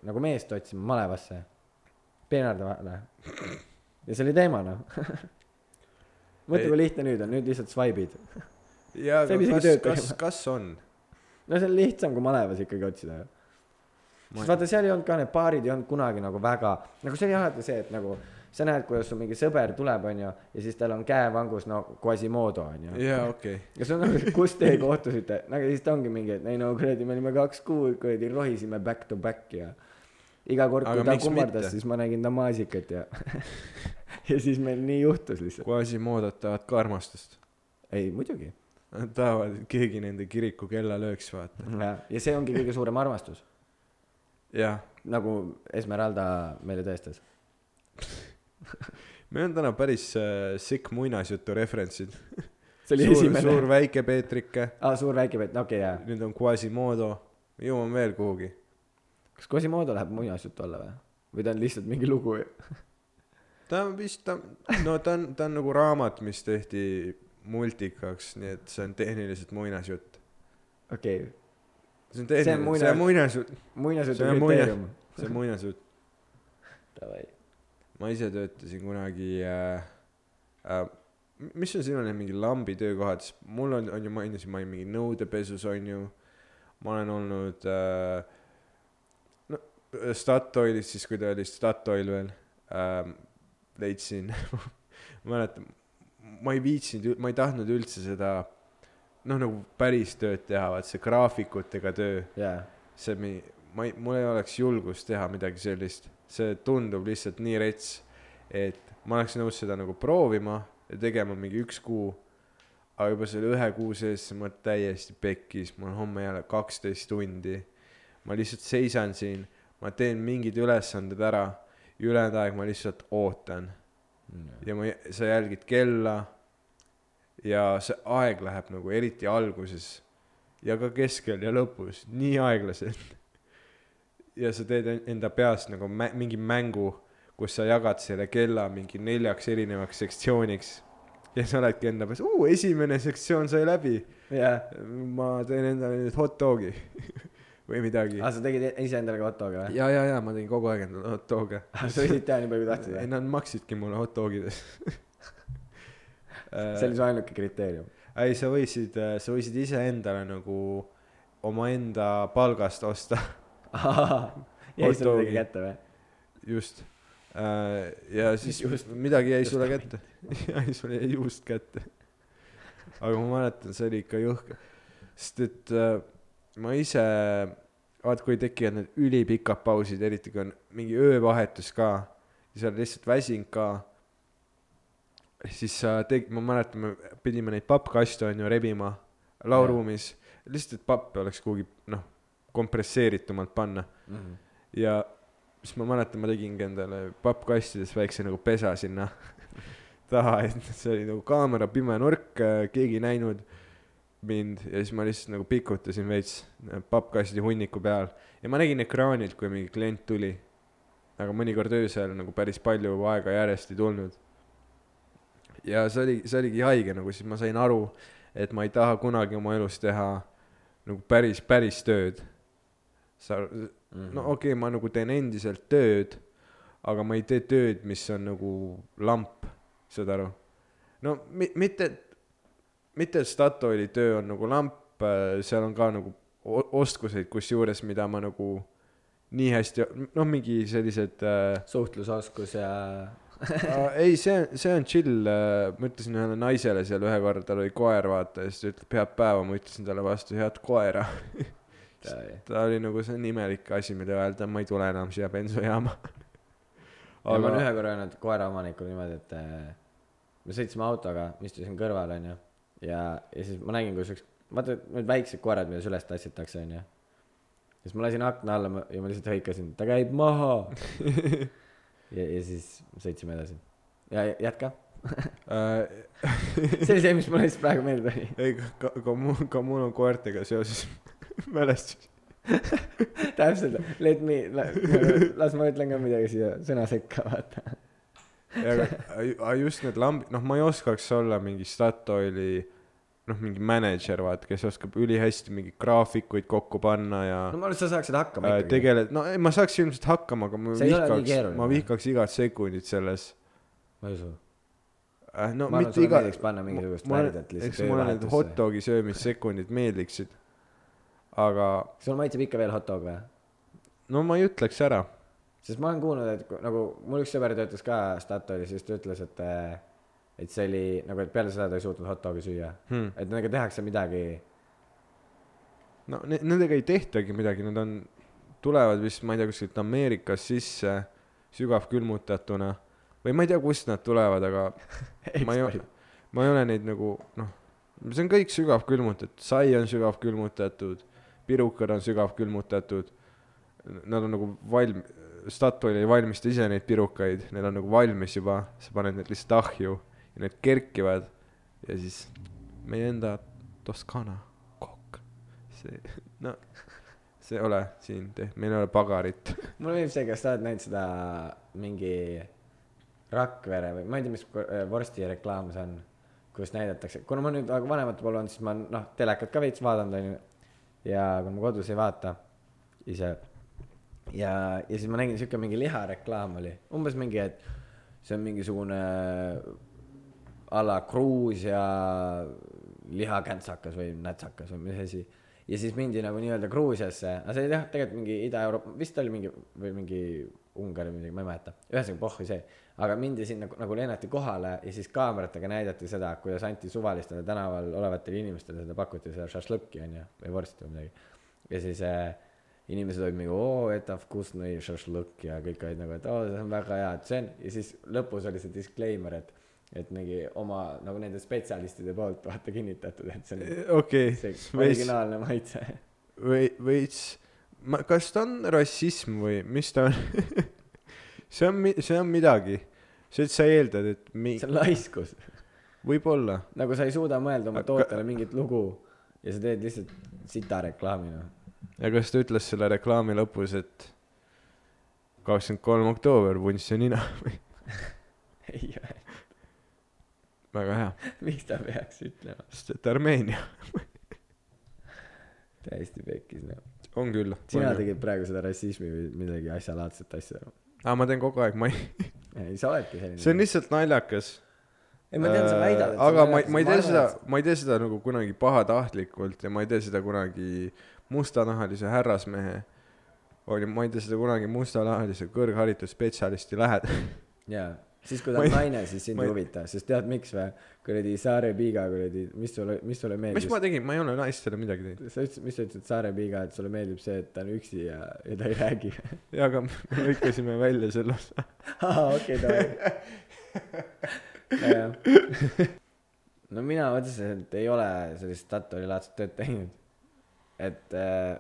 nagu meest otsima malevasse, peenarde vahele. ja see oli teema noh. <laughs> mõtle, kui lihtne nüüd on, nüüd lihtsalt swipe'id. isegi kas kas kas on? No see on lihtsam kui malevas ikkagi otsida ju. Sest vaata, seal ei olnud ka need paarid ei olnud kunagi nagu väga, nagu see oli alati see, et nagu sa näed, kuidas sul mingi sõber tuleb, onju, ja siis tal on käevangus no Quasimodo onju. jaa, okei. ja see on nagu, kus teie kohtusite, nagu siis ta ongi mingi, et ei no kuradi, me olime kaks kuud kuradi rohisime back to back ja iga kord, Aga kui ta kummardas, siis ma nägin ta maasikat ja <laughs> ja siis meil nii juhtus lihtsalt. Quasimoodod tahavad ka armastust. ei, muidugi. Nad tahavad, et keegi nende kiriku kella lööks, vaata. ja see ongi kõige suurem armastus, jah, nagu Esmeralda meile tõestas. meil on täna päris äh, sick muinasjutu referentsid. see oli suur, esimene suur. väike Peetrike, aa, suur väike peet, okei okay, jaa. nüüd on Quasimodo, jõuame veel kuhugi. kas Quasimodo läheb muinasjutu alla või? või ta on lihtsalt mingi lugu? <laughs> ta on vist, ta, no ta on, ta on nagu raamat, mis tehti multikaks, nii et see on tehniliselt muinasjutt. okei okay., see on tehniline, see on muinasjutt, muinasjutu See on kriteerium. <laughs> see on muinasjutt. Davai. ma ise töötasin kunagi äh, äh,, mis on sinu need mingi lambi töökohad, sest mul on, on ju mainisin, ma olin mingi nõudepesus on ju, ma olen olnud äh, no Statoilis siis, kui ta oli Statoil veel äh,, leidsin, <laughs> ma mäletan, ma ei viitsinud, ma ei tahtnud üldse seda noh, nagu päris tööd teha, vaat see graafikutega töö. Jaa. see mi-, ma ei, mul ei oleks julgust teha midagi sellist, see tundub lihtsalt nii rets, et ma oleks nõus seda nagu proovima ja tegema mingi üks kuu, aga juba selle ühe kuu sees ma täiesti pekkis, mul homme jälle kaksteist tundi, ma lihtsalt seisan siin, ma teen mingid ülesanded ära ja ülejäänud aeg ma lihtsalt ootan ja ma, sa jälgid kella ja see aeg läheb nagu eriti alguses ja ka keskel ja lõpus nii aeglaselt. ja sa teed en- enda peas nagu mä- mingi mängu, kus sa jagad selle kella mingi neljaks erinevaks sektsiooniks ja sa oledki enda peas, esimene sektsioon sai läbi, jaa. ma teen endale nüüd hot dog'i <laughs> või midagi aa, sa tegid iseendale ka hot dog'i või? ja, ja, ja ma tegin kogu aeg endale hot dog'e sa võisid teha nii palju, kui tahtsid ei nad maksidki mulle hot dog'ides see oli su ainuke kriteerium. ei, sa võisid, sa võisid iseendale nagu omaenda palgast osta, <laughs> jäi sulle midagi kätte või? just. ja siis Just- midagi jäi sulle kätte, jäi sulle jäi juust kätte. aga ma mäletan, see oli ikka jõhker, sest et äh, ma ise, vaat kui tekivad need ülipikad pausid, eriti kui on mingi öövahetus ka ja sa oled lihtsalt väsinud ka, siis sa teg-, ma mäletan, me pidime neid pappkaste on ju rebima lauruumis, lihtsalt, et pappe oleks kuhugi noh, kompresseeritumalt panna. Ja siis ma mäletan, ma tegingi endale pappkastides väikse nagu pesa sinna <laughs> taha, et see oli nagu kaamera pime nurk, keegi ei näinud mind ja siis ma lihtsalt nagu pikutasin veits pappkasti hunniku peal ja ma nägin ekraanilt, kui mingi klient tuli. aga mõnikord öösel nagu päris palju aega järjest ei tulnud. ja see oli, see oligi haige nagu siis ma sain aru, et ma ei taha kunagi oma elus teha nagu päris, päris tööd. sa, no okei okay,, ma nagu teen endiselt tööd, aga ma ei tee tööd, mis on nagu lamp, saad aru? no mi-, mitte, mitte Statoili töö on nagu lamp, seal on ka nagu oskuseid kusjuures, mida ma nagu nii hästi, noh, mingi sellised äh, suhtlusoskus ja <laughs> äh, ei, see, see on chill, ma ütlesin ühele naisele seal ühe korra, tal oli koer, vaata, ja siis ta ütleb head päeva, ma ütlesin talle vastu head koera. <laughs> ta oli nagu, see on imelik asi, mida öelda, ma ei tule enam siia bensujaama. ja ma olen ühe korra öelnud koeraomanikule niimoodi, et äh, me sõitsime autoga, istusin kõrval, onju. ja, ja siis ma nägin, kuidas üks, vaata need väiksed koerad, mida üles tassitakse, onju. siis ma lasin akna alla ja ma lihtsalt hõikasin, ta käib maha. <laughs> ja, ja siis sõitsime edasi. ja jätka. <laughs> <laughs> see oli see, mis mulle lihtsalt praegu meelde tuli. ei, ka, ka mul on koertega seoses mälestusi. täpselt, let me, las ma ütlen ka midagi siia sõna sekka, vaata. Aga just need lambid, noh, ma ei oskaks olla mingi Statoili noh, mingi mänedžer, vaata, kes oskab ülihästi mingeid graafikuid kokku panna ja no ma arvan, et sa saaksid hakkama äh, ikkagi. tegeled, no ei, ma saaks ilmselt hakkama, aga ma See vihkaks, ma vihkaks igat sekundit selles ma ei usu. äh,. no Ma arvan, mitte iga panna mingisugust värdet lihtsalt eks mulle need hot dogi söömissekundid meeldiksid. aga sul maitseb ikka veel hot dog või? no ma ei ütleks ära. Sest ma olen kuulnud, et nagu mul üks sõber töötas ka Statoilis, siis ta ütles, et, et see oli nagu, et peale seda ta ei suutnud hot dogi süüa. Hmm. et nendega tehakse midagi, no ne- nendega ei tehtagi midagi, nad on, tulevad vist, ma ei tea, kuskilt Ameerikast sisse sügavkülmutatuna. Või ma ei tea, kust nad tulevad, aga <laughs> ma ei, ma ei ole neid nagu noh, see on kõik sügavkülmutatud, sai on sügavkülmutatud, pirukad on sügavkülmutatud. Nad on nagu valm-, Statoil ei valmista ise neid pirukaid, need on nagu valmis juba, sa paned need lihtsalt ahju ja need kerkivad ja siis meie enda Toskana kokk, see, <laughs> no see ei ole siin, meil ei ole pagarit. <laughs> mulle meeldib see, kas sa oled näinud seda mingi Rakvere või ma ei tea, mis äh, vorsti reklaam see on, kus näidatakse, kuna ma nüüd vanemate poole olen, siis ma noh, telekat ka veits vaadanud onju. ja kui ma kodus ei vaata ise ja, ja siis ma nägin siuke mingi lihareklaam oli, umbes mingi, et see on mingisugune a la Gruusia lihakänntsakas või nätsakas või mis asi. ja siis mindi nagu nii-öelda Gruusiasse, aga see oli jah, tegelikult mingi Ida-Euroopa, vist oli mingi või mingi Ungari või midagi, ma ei mäleta. ühesõnaga pohhu see, aga mindi sinna nagu, nagu lennati kohale ja siis kaameratega näidati seda, kuidas anti suvalistele tänaval olevatele inimestele seda pakuti, seda šašlõkki onju või vorsti või midagi. ja siis äh, inimesed olid mingi oo, et vkusnõi šašlõkk ja kõik olid nagu, et oo, see on väga hea, et see on. Ja siis lõpus oli see disclaimer, et et mingi oma nagu nende spetsialistide poolt vaata kinnitatud, et see on okei. see veits, originaalne maitse. või veits, ma, kas ta on rassism või mis ta on? <laughs> see on, see on midagi, see, et sa eeldad, et mi- see, on laiskus, võib-olla, nagu sa ei suuda mõelda oma tootele mingit lugu ja sa teed lihtsalt sita reklaami noh. Ja kas ta ütles selle reklaami lõpus, et kakskümmend kolm oktoober, vunss ja nina, <laughs> ei, väga hea, miks ta peaks ütlema, sest et Armeenia <laughs> täiesti pekkis noh. on küll. sina tegid praegu seda rassismi või midagi asjalaadset asja. aa, ma teen kogu aeg, ma <laughs> ei, ei, sa oledki selline. see on lihtsalt naljakas. ei, ma tean, sa väidad, et aga ma, ma ei tee seda, ma ei tee seda nagu kunagi pahatahtlikult ja ma ei tee seda kunagi mustanahalise härrasmehe onju, ma ei tee seda kunagi mustanahalise kõrgharitud spetsialisti lähedal. <laughs> jaa, siis kui ta on naine, siis sind ei huvita, sest tead miks või? kuradi Saare Piiga kuradi, mis sulle, mis sulle mis meeldis ma? tegin, ma ei ole naistele midagi teinud. sa ütlesid, mis sa ütlesid Saare Piiga, et sulle meeldib see, et ta on üksi ja, ja ta ei räägi. <laughs> jaa, aga me lõikasime välja selle osa. <laughs> aa, okei, davai. no mina otseselt ei ole sellist Statoili laadset tööd teinud. Et äh,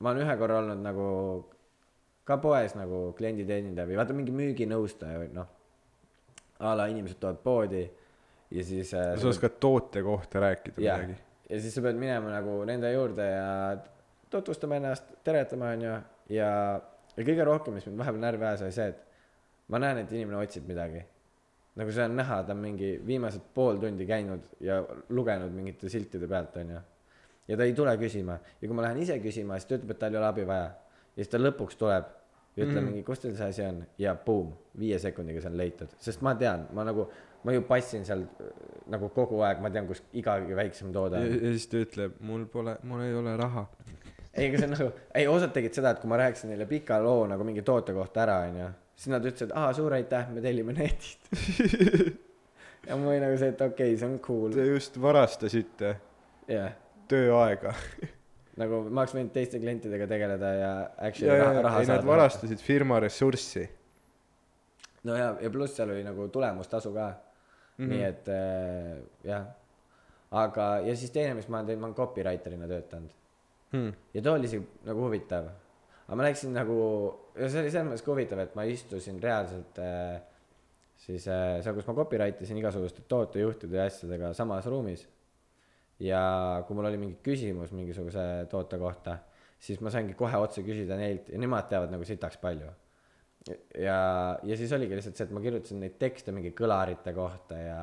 ma olen ühe korra olnud nagu ka poes nagu klienditeenindaja või vaata mingi müüginõustaja või noh, a la inimesed tulevad poodi ja siis äh, sa oskad toote kohta rääkida jah midagi?, ja siis sa pead minema nagu nende juurde ja tutvustama ennast, teretama onju ja, ja kõige rohkem, mis mind vahepeal närvi ajas, oli see, et ma näen, et inimene otsib midagi. nagu see on näha, ta on mingi viimased pool tundi käinud ja lugenud mingite siltide pealt onju. Ja ta ei tule küsima ja kui ma lähen ise küsima, siis ta ütleb, et tal ei ole abi vaja. ja siis ta lõpuks tuleb ja ütleb mm. mingi, kus teil see asi on ja buum, viie sekundiga see on leitud, sest ma tean, ma nagu, ma ju passin seal äh, nagu kogu aeg, ma tean, kus igagi väiksem toode on ja siis ta ütleb, mul pole, mul ei ole raha. ei, aga see on nagu, ei osad tegid seda, et kui ma rääkisin neile pika loo nagu mingi toote kohta ära, onju, siis nad ütlesid, aa, suur aitäh, me tellime netist. <laughs> ja ma olin nagu see, et okei okay,, see on cool, Te just varastasite jah. Tööaega. <laughs> nagu ma oleks võinud teiste klientidega tegeleda ja actually ja, raha,, raha ei nad varastasid firma ressurssi. no ja, ja pluss seal oli nagu tulemustasu ka mm. -hmm. nii et äh, jah, aga, ja siis teine, mis ma olen teinud, ma olen copywriter'ina töötanud Hmm. ja too oli isegi nagu huvitav. aga ma läksin nagu, ja see oli selles mõttes ka huvitav, et ma istusin reaalselt äh, siis äh, seal, kus ma copyright isin igasuguste tootejuhtide ja asjadega samas ruumis. Ja kui mul oli mingi küsimus mingisuguse toote kohta, siis ma saingi kohe otse küsida neilt ja nemad teavad nagu sitaks palju. ja, ja siis oligi lihtsalt see, et ma kirjutasin neid tekste mingi kõlarite kohta ja,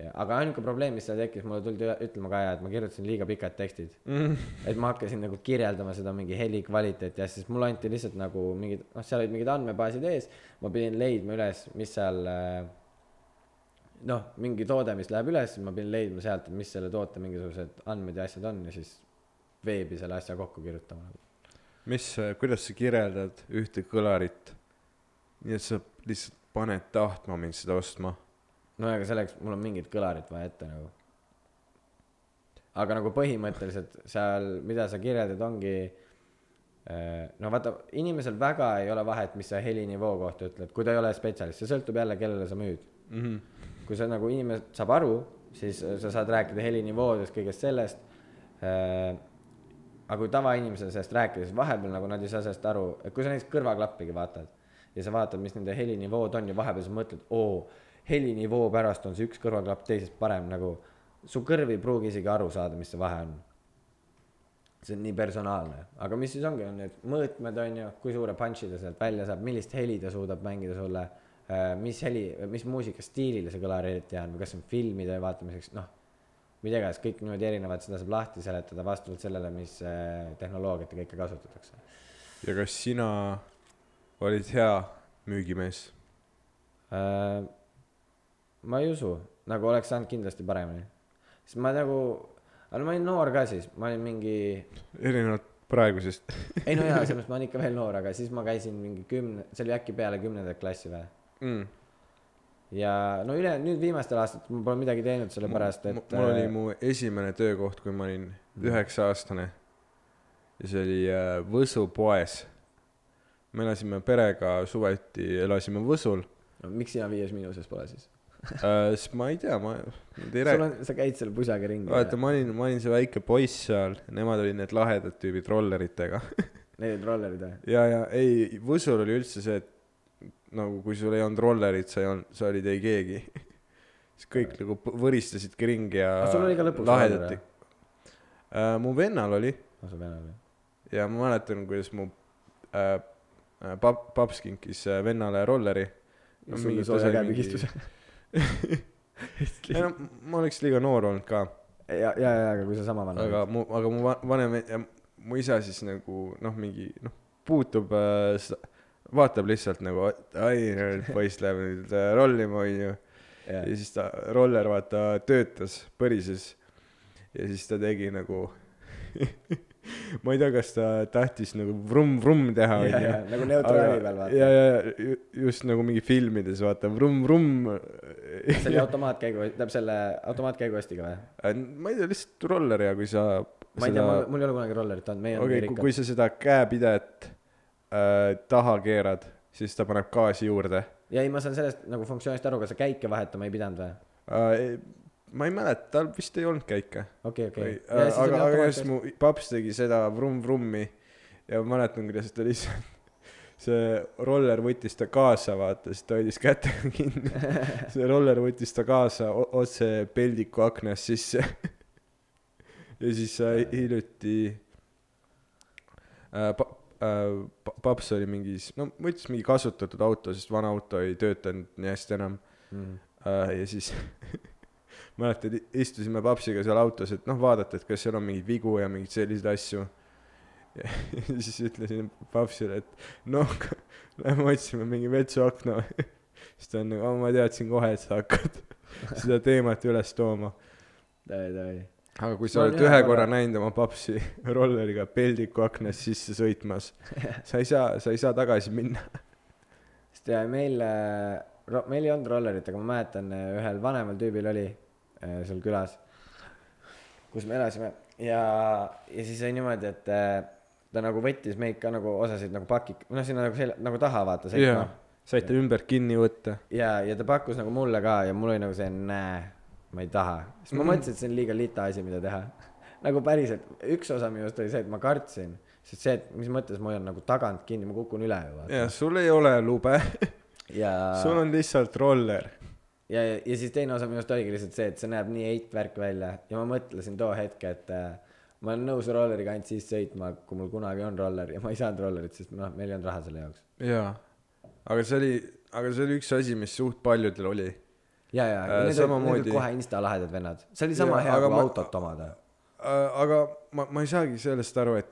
ja aga ainuke probleem, mis seal tekkis, mulle tuldi ütlema ka ja, et ma kirjutasin liiga pikad tekstid mm.. et ma hakkasin nagu kirjeldama seda mingi heli kvaliteeti ja siis mulle anti lihtsalt nagu mingid, noh, seal olid mingid andmebaasid ees, ma pidin leidma üles, mis seal äh, noh, mingi toode, mis läheb üles, ma pidin leidma sealt, et mis selle toote mingisugused andmed ja asjad on ja siis veebi selle asja kokku kirjutama mis, kuidas sa kirjeldad ühte kõlarit? nii et sa lihtsalt paned tahtma mind seda ostma. no aga selleks mul on mingit kõlarit vaja ette nagu. aga nagu põhimõtteliselt seal, mida sa kirjeldad, ongi eh, no vaata, inimesel väga ei ole vahet, mis sa helinivoo kohta ütled, kui ta ei ole spetsialist, see sõltub jälle, kellele sa müüd Mm -hmm. Kui sa nagu inimene saab aru, siis sa saad rääkida helinivoodest, kõigest sellest äh,. aga kui tavainimesele sellest rääkida, siis vahepeal nagu nad ei saa sellest aru, et kui sa näiteks kõrvaklappigi vaatad ja sa vaatad, mis nende helinivood on ja vahepeal sa mõtled, oo, helinivoo pärast on see üks kõrvaklapp teisest parem nagu. su kõrv ei pruugi isegi aru saada, mis see vahe on. see on nii personaalne, aga mis siis ongi, on need mõõtmed on ju, kui suure punch'i ta sealt välja saab, millist heli ta suudab mängida sulle. Mis heli, mis muusikastiilile see kõlar eriti on või kas see on filmide vaatamiseks, noh. mida iganes, kõik niimoodi erinevad, seda saab lahti seletada vastavalt sellele, mis äh, tehnoloogiat ja kõike kasutatakse. ja kas sina olid hea müügimees? Äh, ma ei usu, nagu oleks saanud kindlasti paremini. sest ma nagu, aga ma olin noor ka siis, ma olin mingi erinevalt praegusest. ei no jaa, selles <laughs> mõttes ma olen ikka veel noor, aga siis ma käisin mingi kümne, see oli äkki peale kümnendat klassi või? Mm. ja no üle, nüüd viimastel aastatel ma pole midagi teinud, sellepärast et. äh, mul oli mu esimene töökoht, kui ma olin üheksa aastane. ja see oli äh, Võsu poes. me elasime perega suveti, elasime Võsul no,. miks sina Viies Miinuses pole siis? äh,. siis ma ei tea, ma, nad ei räägi. sa käid selle pusaga ringi. vaata, ma olin, ma olin see väike poiss seal, nemad olid need lahedad tüübid rolleritega. <laughs> Need olid rollerid või? ja, ja ei, Võsul oli üldse see, et nagu kui sul ei olnud rollerit, sa ei olnud, sa olid ei keegi. <laughs> siis kõik nagu võristasidki ringi ja sul oli ka lõpuks lahedati roller,. Uh, mu vennal oli no sa venel või? ja ma mäletan, kuidas mu äh, äh, pap-, paps kinkis äh, vennale rolleri. Ja sulle sooja käepigistuse. <laughs> ei no ma oleks liiga noor olnud ka, ja, ja, ja, aga kui sa sama vana aga mu, aga mu va- vanem ja mu isa siis nagu noh, mingi noh, puutub äh,, vaatab lihtsalt nagu, ai, poiss läheb nüüd äh, rollima, onju. ja ja siis ta, roller vaata töötas, põrises. ja siis ta tegi nagu <laughs> ma ei tea, kas ta tahtis nagu vrumm-vrumm teha ja, ja nagu neutraali peal ja, vaata. ja ju- just nagu mingi filmides vaata vrumm-vrumm. see oli <laughs> automaatkäigu, tähendab selle automaatkäiguastiga või? ma ei tea, lihtsalt roller ja kui sa ma ei tea, mul, ei ole kunagi rollerit olnud, meie oleme okay,, rikkad. kui sa seda käepidet äh, taha keerad, siis ta paneb gaasi juurde ja ei, ma saan sellest nagu funktsioonist aru, kas sa käike vahetama ei pidanud või? äh,. ma ei mäleta, tal vist ei olnud käike okei, okei äh, aga, aga just mu paps tegi seda vrumm-vrummi ja ma mäletan, kuidas ta lihtsalt, see roller võttis ta kaasa, vaata, siis ta hoidis kätega kinni. <laughs> see roller võttis ta kaasa otse peldiku aknast sisse. ja siis äh, hiljuti äh, pa- äh,, paps oli mingis, no võttis mingi kasutatud auto, sest vana auto ei töötanud nii hästi enam mm.. äh, ja siis <laughs> mäletad, istusime papsiga seal autos, et noh, vaadata, et kas seal on mingeid vigu ja mingeid selliseid asju. ja <laughs> siis ütlesin papsile, et noh, <laughs> lähme otsime mingi vetsuakna. siis ta on nagu, ma teadsin kohe, et sa hakkad seda teemat üles tooma. davai, davai. Aga kui sa olen oled ühe korra- korra näinud oma papsi <laughs> rolleriga peldiku aknast sisse sõitmas, <laughs> sa ei saa, sa ei saa tagasi minna. sest ja meil, meil ei olnud rollerit, aga ma mäletan, ühel vanemal tüübil oli äh, seal külas, kus me elasime ja, ja siis oli niimoodi, et äh, ta nagu võttis meid ka nagu osasid nagu pakik-, noh, sinna nagu selja, nagu taha vaata jaa sõitma., saite ümber kinni võtta. ja, ja ta pakkus nagu mulle ka ja mul oli nagu see näe, ma ei taha. siis ma Mhm. mõtlesin, et see on liiga lita asi, mida teha. <laughs> nagu päriselt, üks osa minust oli see, et ma kartsin, sest see, et mis mõttes ma hoian nagu tagant kinni, ma kukun üle ju ja sul ei ole lube, <laughs> ja, sul on lihtsalt roller. ja, ja, ja siis teine osa minust oligi lihtsalt see, et see näeb nii eit värk välja ja ma mõtlesin too hetk, et äh, ma olen nõus rolleriga ainult siis sõitma, kui mul kunagi on roller ja ma ei saanud rollerit, sest noh, meil ei olnud raha selle jaoks. jaa, aga see oli, aga see oli üks asi, mis suht paljudel oli. ja, ja, Äh, need olid samamoodi- kohe insta lahedad vennad, see oli sama Jaa, hea kui ma- autot omada. aga ma, ma ei saagi sellest aru, et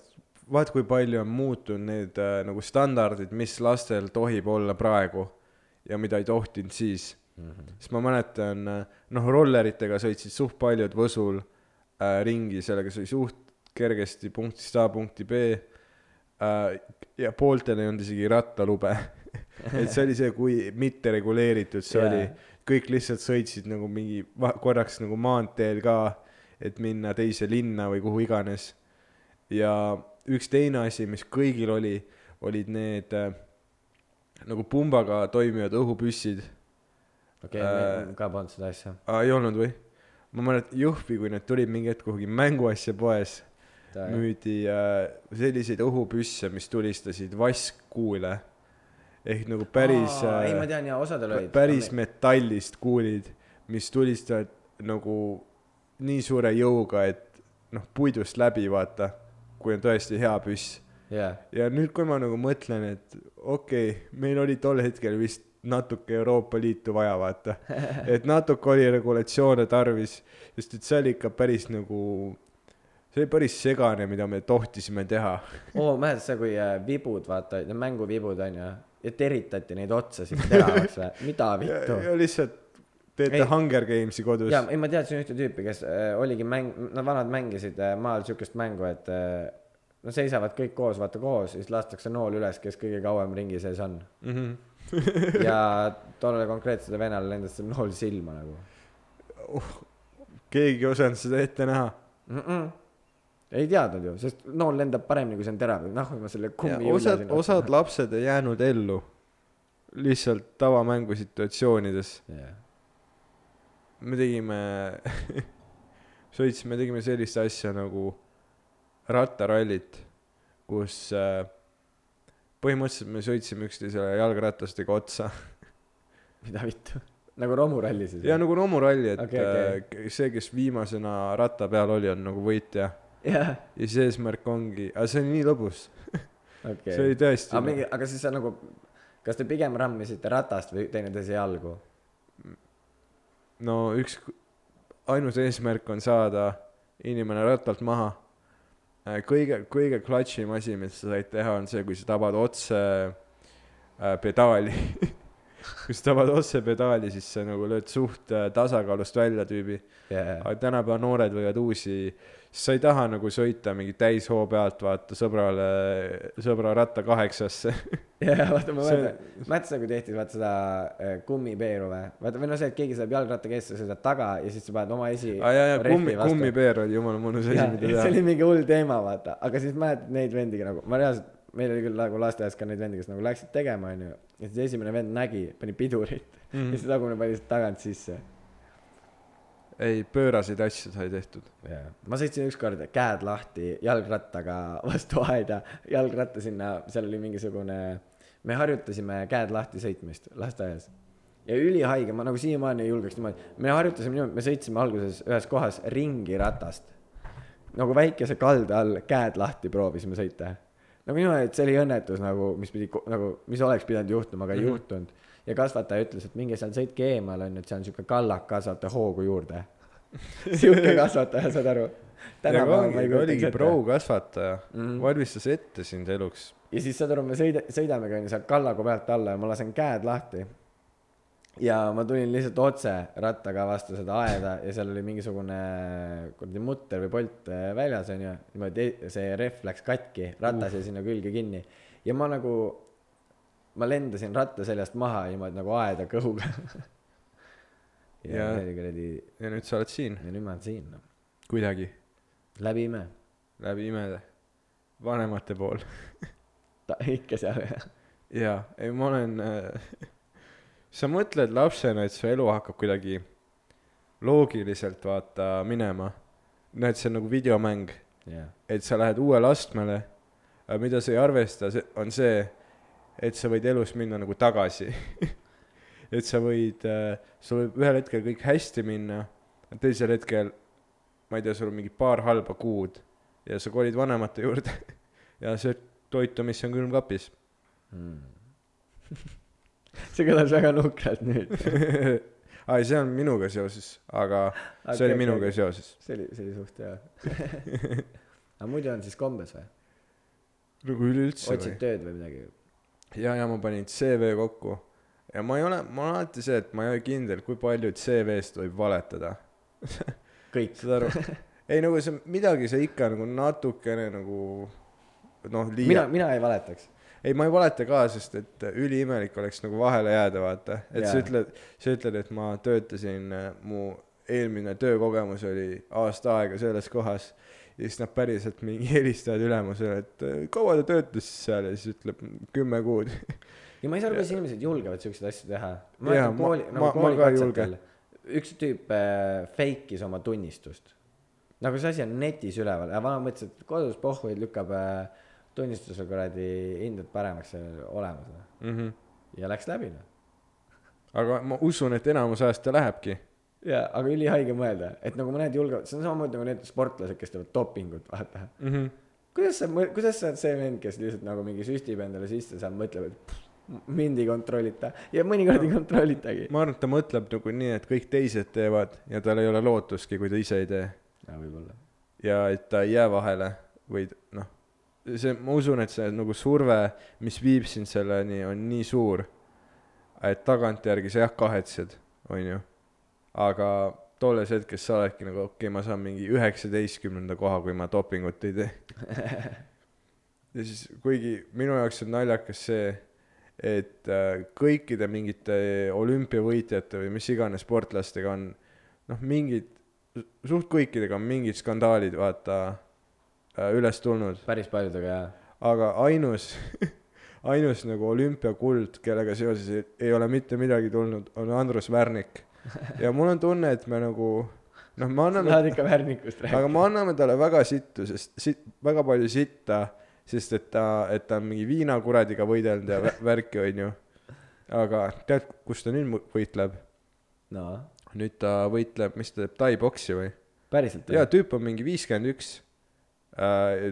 vaat kui palju on muutunud need äh, nagu standardid, mis lastel tohib olla praegu ja mida ei tohtinud siis mm. -hmm. sest ma mäletan, noh, rolleritega sõitsid suht paljud Võsul äh, ringi, sellega sai suht kergesti punktist A punkti B äh,. ja pooltel ei olnud isegi rattalube. <laughs> et see oli see, kui mitte reguleeritud see yeah. oli, kõik lihtsalt sõitsid nagu mingi korraks nagu maanteel ka, et minna teise linna või kuhu iganes. ja üks teine asi, mis kõigil oli, olid need äh, nagu pumbaga toimivad õhupüssid okei, Äh, meil ka polnud seda asja. ei olnud või? ma mäletan Jõhvi, kui need tulid mingi hetk kuhugi mänguasja poes, müüdi äh, selliseid õhupüsse, mis tulistasid vaskkuule ehk nagu päris Aa, ei, ma äh, tean ja osadel olid. päris metallist kuulid, mis tulistavad nagu nii suure jõuga, et noh, puidust läbi vaata, kui on tõesti hea püss. jah, ja nüüd, kui ma nagu mõtlen, et okei okay,, meil oli tol hetkel vist natuke Euroopa Liitu vaja vaata, <laughs> et natuke oli regulatsioone tarvis, sest et see oli ikka päris nagu, see oli päris segane, mida me tohtisime teha. oo, mäletad sa, kui äh, vibud, vaata, mänguvibud onju, ja teritati neid otsasid teravaks või, mida <laughs> vittu. ja lihtsalt teete Ei. Hunger Gamesi kodus jaa, ei ma teadsin ühte tüüpi, kes äh, oligi mäng, no vanad mängisid äh, maal siukest mängu, et äh, no seisavad kõik koos, vaata koos, siis lastakse nool üles, kes kõige kauem ringi sees on. mm. -hmm. ja <laughs> tollele konkreetsele venelale lendas see nool silma nagu keegi ei osanud seda ette näha. mm. -mm. Ei teadnud ju, sest nool lendab paremini, kui see on terav, noh, ma selle kummi osad, osad lapsed ei jäänud ellu lihtsalt tavamängu situatsioonides. yeah.. me tegime, <laughs> sõitsime, tegime sellist asja nagu rattarallit, kus äh, põhimõtteliselt me sõitsime üksteisele jalgratastega otsa. <laughs> mida vittu, nagu romuralli siis. ja nagu romuralli, et okay, okay. see, kes viimasena ratta peal oli, on nagu võitja. jah, ja siis eesmärk ongi, aga see oli nii lõbus, okei see oli tõesti aga mingi, aga siis sa nagu, kas te pigem rammisite ratast või teineteise jalgu? no üks, ainus eesmärk on saada inimene rattalt maha. kõige, kõige klatšim asi, mis sa said teha, on see, kui sa tabad otse äh, pedaali. <laughs> kui sa tabad otse pedaali, siis sa nagu lööd suht äh, tasakaalust välja tüübi. jaa, aga tänapäeva noored võivad uusi, sa ei taha nagu sõita mingi täishoo pealt, vaata sõbrale, sõbra ratta kaheksasse. <laughs> jaa, vaata ma See- mäletan, mäletad sa, kui tehti vaata seda äh, kummipeeru või? vaata või no see, et keegi saab jalgrattaga ees, sa sõidad taga ja siis sa paned oma esi aa jaa, jaa, kummi, kummipeer oli jumala mõnus asi, mida see teha. oli mingi hull teema, vaata, aga siis mäletad neid vendi nagu, ma reaalselt, meil oli küll nagu lasteaias ka neid vendi, kes nagu läksid tegema, onju. ja siis esimene vend nägi, pani pidurit mm. Mhm. <laughs> ja siis tagumine pani tagant sisse. ei, pööraseid asju sai tehtud. Ma sõitsin ükskord käed lahti jalgrattaga <laughs> vastu aeda, jalgratta sinna, seal oli mingisugune, me harjutasime käed lahti sõitmist lasteaias. ja ülihaige, ma nagu siiamaani ei julgeks niimoodi, me harjutasime niimoodi, me sõitsime alguses ühes kohas ringi ratast. nagu väikese kalda all käed lahti proovisime sõita. nagu niimoodi, et see oli õnnetus nagu, mis pidi nagu, mis oleks pidanud juhtuma, aga ei mm. -hmm. juhtunud. Ja kasvataja ütles, et minge seal sõitke eemal onju, et see on siuke kallakas, saate hoogu juurde. <laughs> siuke kasvataja, saad aru? ja ongi, oligi pro kasvataja mm. -hmm. valmistas ette sind eluks. ja siis saad aru, me sõida, sõidamegi onju sealt kallaku pealt alla ja ma lasen käed lahti. ja ma tulin lihtsalt otse rattaga vastu seda aeda ja seal oli mingisugune kuradi mutter või polt äh, väljas onju. niimoodi see rehv läks katki, ratas jäi sinna külge kinni ja ma nagu, ma lendasin ratta seljast maha niimoodi nagu aeda kõhuga. <laughs> ja Ja- see oli kuradi, ja nüüd sa oled siin, ja nüüd ma olen siin noh, kuidagi, läbi ime, läbi imede, vanemate pool. <laughs> ta ikka seal jaa, ei ma olen äh, <laughs> sa mõtled lapsena, et su elu hakkab kuidagi loogiliselt vaata minema. näed, see on nagu videomäng, jah, et sa lähed uuele astmele, mida sa ei arvesta, on see, et sa võid elus minna nagu tagasi. <laughs> et sa võid äh,, sul võib ühel hetkel kõik hästi minna, teisel hetkel, ma ei tea, sul on mingi paar halba kuud ja sa kolid vanemate juurde <laughs> ja sööd toitu, mis on külmkapis. <laughs> mm. see kõlas väga nukralt nüüd. ai, see on minuga seoses, aga see Okei, oli minuga okei. seoses. see oli, see oli suht hea. aga muidu on siis kombes või? nagu üleüldse otsid või? tööd või midagi? ja, ja ma panin CV kokku ja ma ei ole, ma olen alati see, et ma ei ole kindel, kui palju CV-st võib valetada. <laughs> kõik. saad aru? <laughs> ei nagu see midagi sa ikka nagu natukene nagu noh, mina, liiga. mina ei valetaks. ei, ma ei valeta ka, sest et üliimelik oleks nagu vahele jääda, vaata. et sa Jaa. ütled, sa ütled, et ma töötasin, mu eelmine töökogemus oli aasta aega selles kohas ja siis nad päriselt mingi <laughs> helistavad ülemusele, et "Eh, kaua ta töötas siis seal ja siis ütleb kümme kuud. ja ma ei saa aru, kuidas inimesed julgevad siukseid asju teha. Ma- kooli, ma- nagu koolikatsetel. üks tüüp äh, fake'is oma tunnistust. nagu see asi on netis üleval ja vana mõtles, et kodus pohhuid lükkab äh, tunnistusel kuradi hinded paremaks olemas. Mm -hmm. ja läks läbi noh. aga ma usun, et enamus ajast ta lähebki. jaa, aga ülihaige mõelda, et nagu mõned julgevad, see on samamoodi nagu need sportlased, kes teevad dopingut, vaata. Mm -hmm. kuidas sa, kuidas sa oled see vend, kes lihtsalt nagu mingi süstib endale sisse, seal mõtleb, et pff, mind ei kontrollita ja mõnikord ei kontrollitagi. ma arvan, et ta mõtleb nagu nii, et kõik teised teevad ja tal ei ole lootustki, kui ta ise ei tee. jaa, võib-olla. ja et ta ei jää vahele või noh, see, ma usun, et see nagu surve, mis viib sind selleni, on nii suur, et tagantjärgi sa jah kahetsed, onju. Aga tolles hetkes sa oledki nagu okei okay,, ma saan mingi üheksateistkümnenda koha, kui ma dopingut ei tee. <laughs> ja siis, kuigi minu jaoks on naljakas see, et äh, kõikide mingite olümpiavõitjate või mis iganes sportlastega on noh, mingid, suht kõikidega on mingid skandaalid, vaata äh,, üles tulnud, päris paljudega jaa. aga ainus, <laughs> ainus nagu olümpiakuld, kellega seoses ei, ei ole mitte midagi tulnud, on Andrus Värnik. Ja mul on tunne, et me nagu noh, me sa anname tahad ikka Värnikust aga rääkida? me anname talle väga sittu, sest siit, väga palju sitta, sest et ta, et ta on mingi viinakuradiga võidelnud ja vä- värki, onju. aga tead, kus ta nüüd võitleb? no nüüd ta võitleb, mis ta teeb, tai-boksi või? päriselt jaa, tüüp on mingi viiskümmend üks.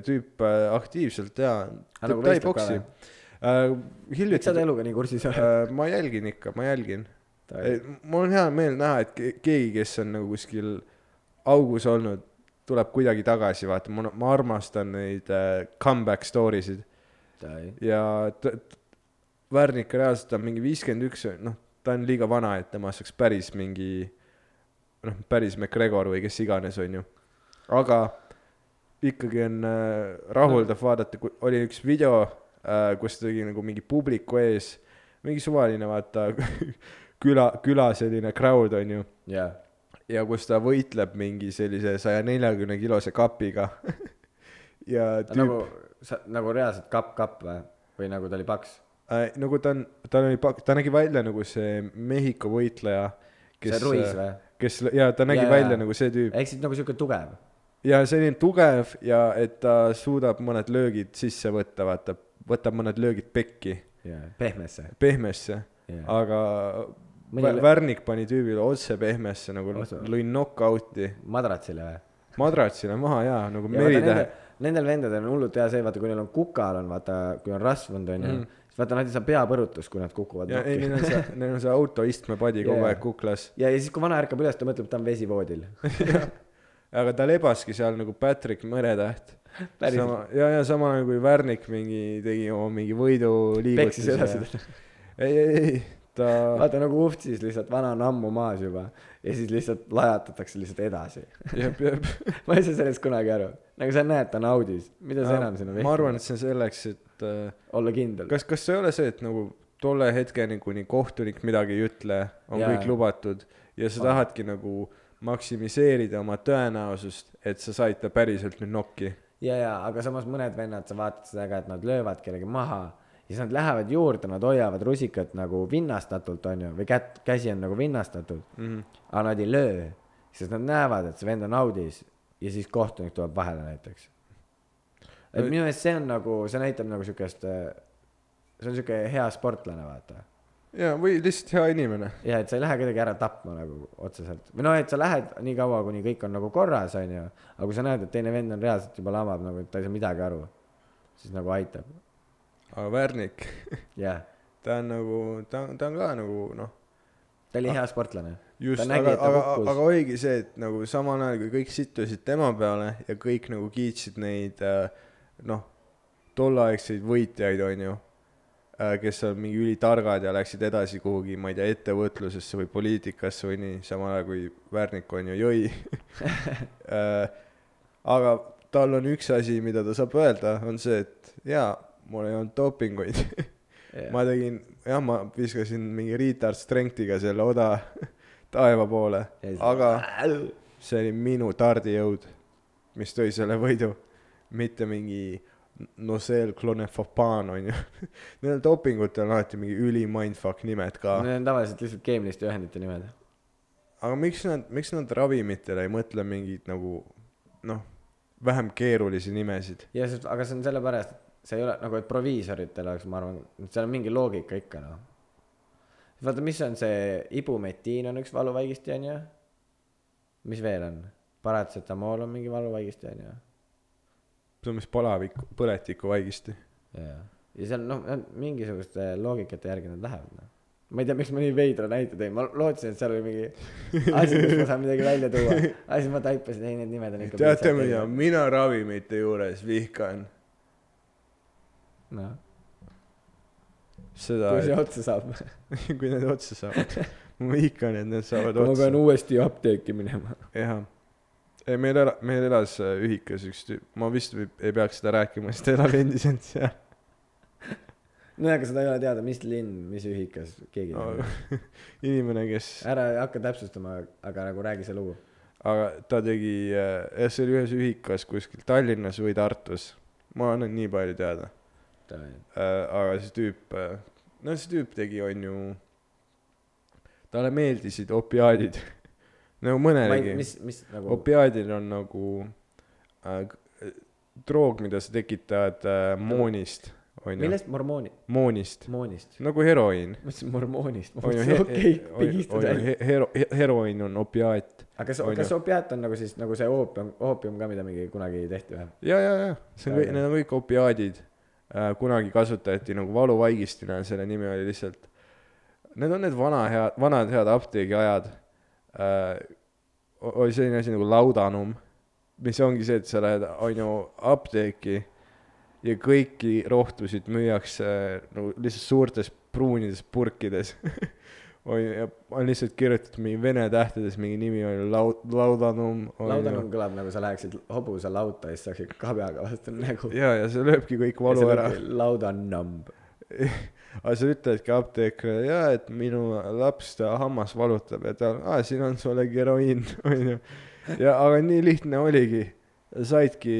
tüüp äh, aktiivselt jaa, Aga teeb nagu tai-boksi või?. miks hiljuti sa oled eluga nii kursis oled? äh, ma jälgin ikka, ma jälgin. Mul on hea meel näha, et ke- keegi, kes on nagu kuskil augus olnud, tuleb kuidagi tagasi, vaata, ma, ma armastan neid äh, comeback story sid ja Värnik reaalselt on mingi viiskümmend üks, noh, ta on liiga vana, et temast saaks päris mingi noh, päris McGregor või kes iganes, onju. aga ikkagi on äh, rahuldav vaadata, oli üks video äh,, kus ta tegi nagu mingi publiku ees, mingi suvaline vaata <laughs> küla, küla selline crowd onju jaa. ja kus ta võitleb mingi sellise saja neljakümne kilose kapiga <laughs> ja tüüp nagu, sa nagu reaalselt kapp-kapp või? või nagu ta oli paks? äh, nagu ta on, ta oli, ta nägi välja nagu see Mehhiko võitleja, kes see Ruiz või? kes, jaa, ta nägi ja, välja jaa. nagu see tüüp ehk siis nagu siuke tugev. ja selline tugev ja et ta suudab mõned löögid sisse võtta, vaata, võtab mõned löögid pekki, jaa, pehmesse. pehmesse, jaa. aga Mõni Vä- lö- Värnik pani tüübile otse pehmesse nagu lõi knock-out'i madratsile või? madratsile maha jaa, nagu ja meritähe nendel, vendadel on hullult hea see, vaata kui neil on kukal on vaata, kui on rasvunud onju mm., siis vaata nad ei saa peapõrutust, kui nad kukuvad ja ei, neil on see, neil on see autoistmepadi kogu aeg kuklas ja, ja siis, kui vana ärkab üles, ta mõtleb, ta on vesivoodil. <laughs> aga ta lebaski seal nagu Patrick Meretäht. Sama, ja, ja sama nagu kui Värnik mingi tegi oma mingi peksis edasi võiduliigutuse. teda. ei, ei, ei, ta, vaata nagu Uftsis lihtsalt vana on ammu maas juba ja siis lihtsalt lajatatakse lihtsalt edasi. jep, jep. <laughs> ma ei saa sellest kunagi aru. nagu sa näed, ta naudis. mida sa enam sinna ma arvan, et see on selleks, et äh, olla kindel. kas, kas see ei ole see, et nagu tolle hetkeni, kuni kohtunik midagi ei ütle, on Jaa. kõik lubatud ja sa tahadki nagu maksimiseerida oma tõenäosust, et sa said ta päriselt nüüd nokki. ja, ja, aga samas mõned vennad, sa vaatad seda ka, et nad löövad kellegi maha ja siis nad lähevad juurde, nad hoiavad rusikat nagu vinnastatult, onju, või kätt, käsi on nagu vinnastatud Mm -hmm. aga nad ei löö, sest nad näevad, et see vend on audis ja siis kohtunik tuleb vahele näiteks. et minu meelest see on nagu, see näitab nagu siukest, see on siuke hea sportlane, vaata. ja, või lihtsalt hea inimene. ja et sa ei lähe kedagi ära tapma nagu otseselt või noh, et sa lähed nii kaua, kuni kõik on nagu korras, onju, aga kui sa näed, et teine vend on reaalselt juba lamab nagu, et ta ei saa midagi aru, siis nagu aitab, aga Värnik, jah. ta on nagu, ta, ta on ka nagu noh, ta oli hea sportlane. just, aga, aga, aga oligi see, et nagu samal ajal, kui kõik sittusid tema peale ja kõik nagu kiitsid neid äh, noh, tolleaegseid võitjaid, onju, kes on mingi ülitargad ja läksid edasi kuhugi, ma ei tea, ettevõtlusesse või poliitikasse või nii, samal ajal kui Värnik on ju jõi <laughs> Äh, aga tal on üks asi, mida ta saab öelda, on see, et jaa, mul ei olnud dopinguid <laughs> ma tegin, jah, ma viskasin mingi retard strength'iga selle oda <laughs> taeva poole, aga see oli minu tardijõud, mis tõi selle võidu, mitte mingi Nosel Clonefopaan onju. <laughs> Nendel dopingutel on alati mingi üli mindfuck nimed ka. Need on tavaliselt lihtsalt keemiliste ühendite nimed. aga miks nad, miks nad ravimitele ei mõtle mingeid nagu noh, vähem keerulisi nimesid? ja sest, aga see on sellepärast, et see ei ole nagu, et proviisoritel oleks, ma arvan, seal on mingi loogika ikka noh. vaata, mis on see, ibumetiin on üks valuvaigisti onju. mis veel on? paratsetamool on mingi valuvaigisti onju. see on vist palavik, põletikuvaigisti. jaa, ja seal noh, mingisuguste loogikate järgi nad lähevad noh. ma ei tea, miks ma nii veidra näite tõin, ma lootsin, et seal oli mingi asi, kus ma saan midagi välja tuua. aga siis ma taipasin, ei need nimed on ikka. teate mida, mina ravimite juures vihkan noh, seda kui, see otsa saab. <laughs> kui need otsa saavad. ma vihkan, et need saavad ma otsa pean. uuesti apteeki minema. jah. ei, meil ela-, meil elas äh, ühikas üks tüüp, ma vist või, ei peaks seda rääkima, <laughs> sest ta elab endiselt seal no aga seda ei ole teada, mis linn, mis ühikas, keegi ei no, tea. <laughs> inimene, kes, ära hakka täpsustama, aga nagu räägi see lugu. aga ta tegi, jah, see oli ühes ühikas kuskil Tallinnas või Tartus. ma annan nii palju teada. Aga see tüüp, no see tüüp tegi, on ju, talle meeldisid opiaadid. <laughs> nagu mõnelegi. mis, mis nagu, opiaadid on nagu äh, k- droog, mida sa tekitad äh, moonist, onju. millest mormooni, moonist, moonist? nagu heroiin. ma mõtlesin mormoonist, ma mõtlesin okei, he- pigistad on ju välja. he- hero-, heroiin on opiaat. aga kas kas opiaat on nagu siis nagu see oopium, oopium ka, mida mingi kunagi tehti või? ja, ja, ja see on kõik, need on kõik opiaadid äh,. Kunagi kasutati nagu valuvaigistina, selle nimi oli lihtsalt, need on need vana head, vanad head apteegiajad äh,. oli selline asi nagu laudanum, mis ongi see, et sa lähed, on ju, apteeki ja kõiki rohtusid müüakse nagu lihtsalt suurtes pruunides purkides <laughs> ja on lihtsalt kirjutatud mingi vene tähtedes mingi nimi on ju laud-, laudanum. laudanum kõlab nagu sa läheksid hobuse lauta ja siis saaksid kabjaga vastu nägu. ja, ja see lööbki kõik valu ära. laudanumb. <laughs> aga sa ütledki apteekrile, jaa, et minu laps ta hammas valutab ja ta, aa, siin on sulle heroiin, onju. ja aga nii lihtne oligi, saidki,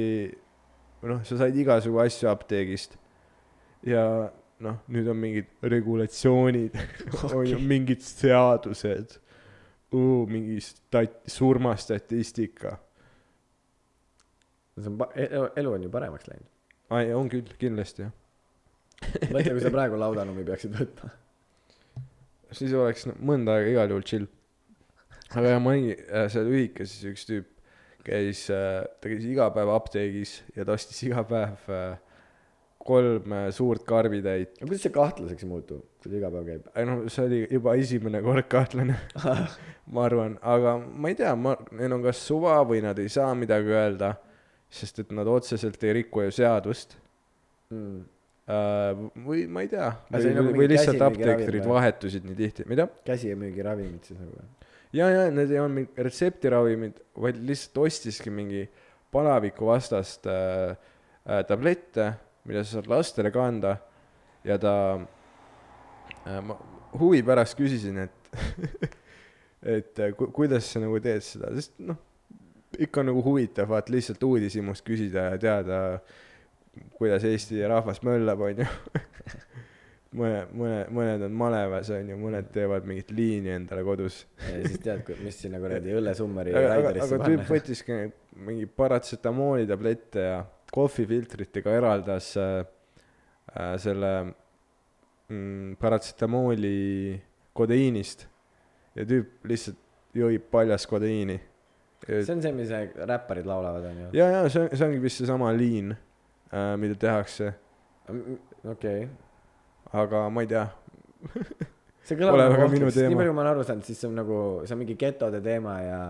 noh, sa said igasugu asju apteegist ja noh, nüüd on mingid regulatsioonid okay. <laughs> on mingid seadused, mingi stat-, surmastatistika. see on, elu on ju paremaks läinud. ai, on küll, kindlasti jah. mõtle, kui sa praegu laudanumi peaksid võtma. siis oleks no, mõnda aega igal juhul chill. aga jah, olin äh, seal ühikas, siis üks tüüp käis äh,, ta käis iga päev apteegis ja ta ostis iga päev äh, kolm äh, suurt karbitäit. aga kuidas see kahtlaseks ei muutu, kui ta iga päev käib? ei noh, see oli juba esimene kord kahtlane, <laughs> ma arvan, aga ma ei tea, ma, neil on kas suva või nad ei saa midagi öelda, sest et nad otseselt ei riku ju seadust Mm. või ma ei tea, või see nagu või lihtsalt apteekrid või? vahetusid nii tihti, mida? käsi ei müügi ravimit siis nagu. ja, ja need ei olnud mingid retseptiravimid, vaid lihtsalt ostiski mingi palaviku vastast äh, äh, tablette, mida sa saad lastele kanda ja ta äh,, ma huvi pärast küsisin, et <laughs> et äh, ku, kuidas sa nagu teed seda, sest noh, ikka on nagu huvitav vaata lihtsalt uudishimust küsida ja teada, kuidas Eesti rahvas möllab, onju. <laughs> mõne, mõne, mõned on malevas, onju, mõned teevad mingit liini endale kodus ja siis tead, mis sinna kuradi <laughs> õllesummeri Raiderisse aga tüüp panna. võttiski mingi paratsetamooli tablette ja kohvifiltritega eraldas äh, äh, selle mm, paratsetamooli kodeiinist ja tüüp lihtsalt jõi paljast kodeiini. see on see, mis räpparid laulavad, onju. ja, ja see on, see ongi vist seesama liin äh,, mida tehakse, okei, aga ma ei tea, see kõlab nagu väga ohtlik, minu sest nii palju ma olen aru saanud, siis see on nagu, see on mingi getode teema ja,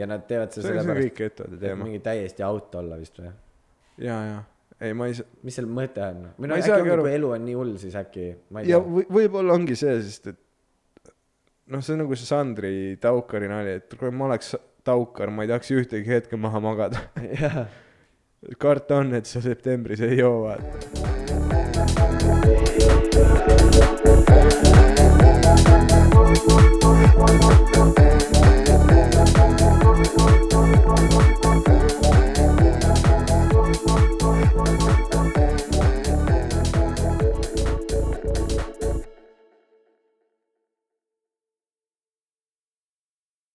ja nad teevad seda on see sellepärast, kõik etode et teema. mingi täiesti out olla vist või? ja, ja ei, ma ei saa. mis selle mõte on? või noh, äkki ongi, kui nagu elu on nii hull, siis äkki, ma ei tea. ja või, võib-olla ongi see, sest et noh, see on nagu see Sandri Taukari nali, et kui ma oleks Taukar, ma ei tahaks ühtegi hetke maha magada <laughs> yeah.. karta on, et sa septembris ei joo, vaata.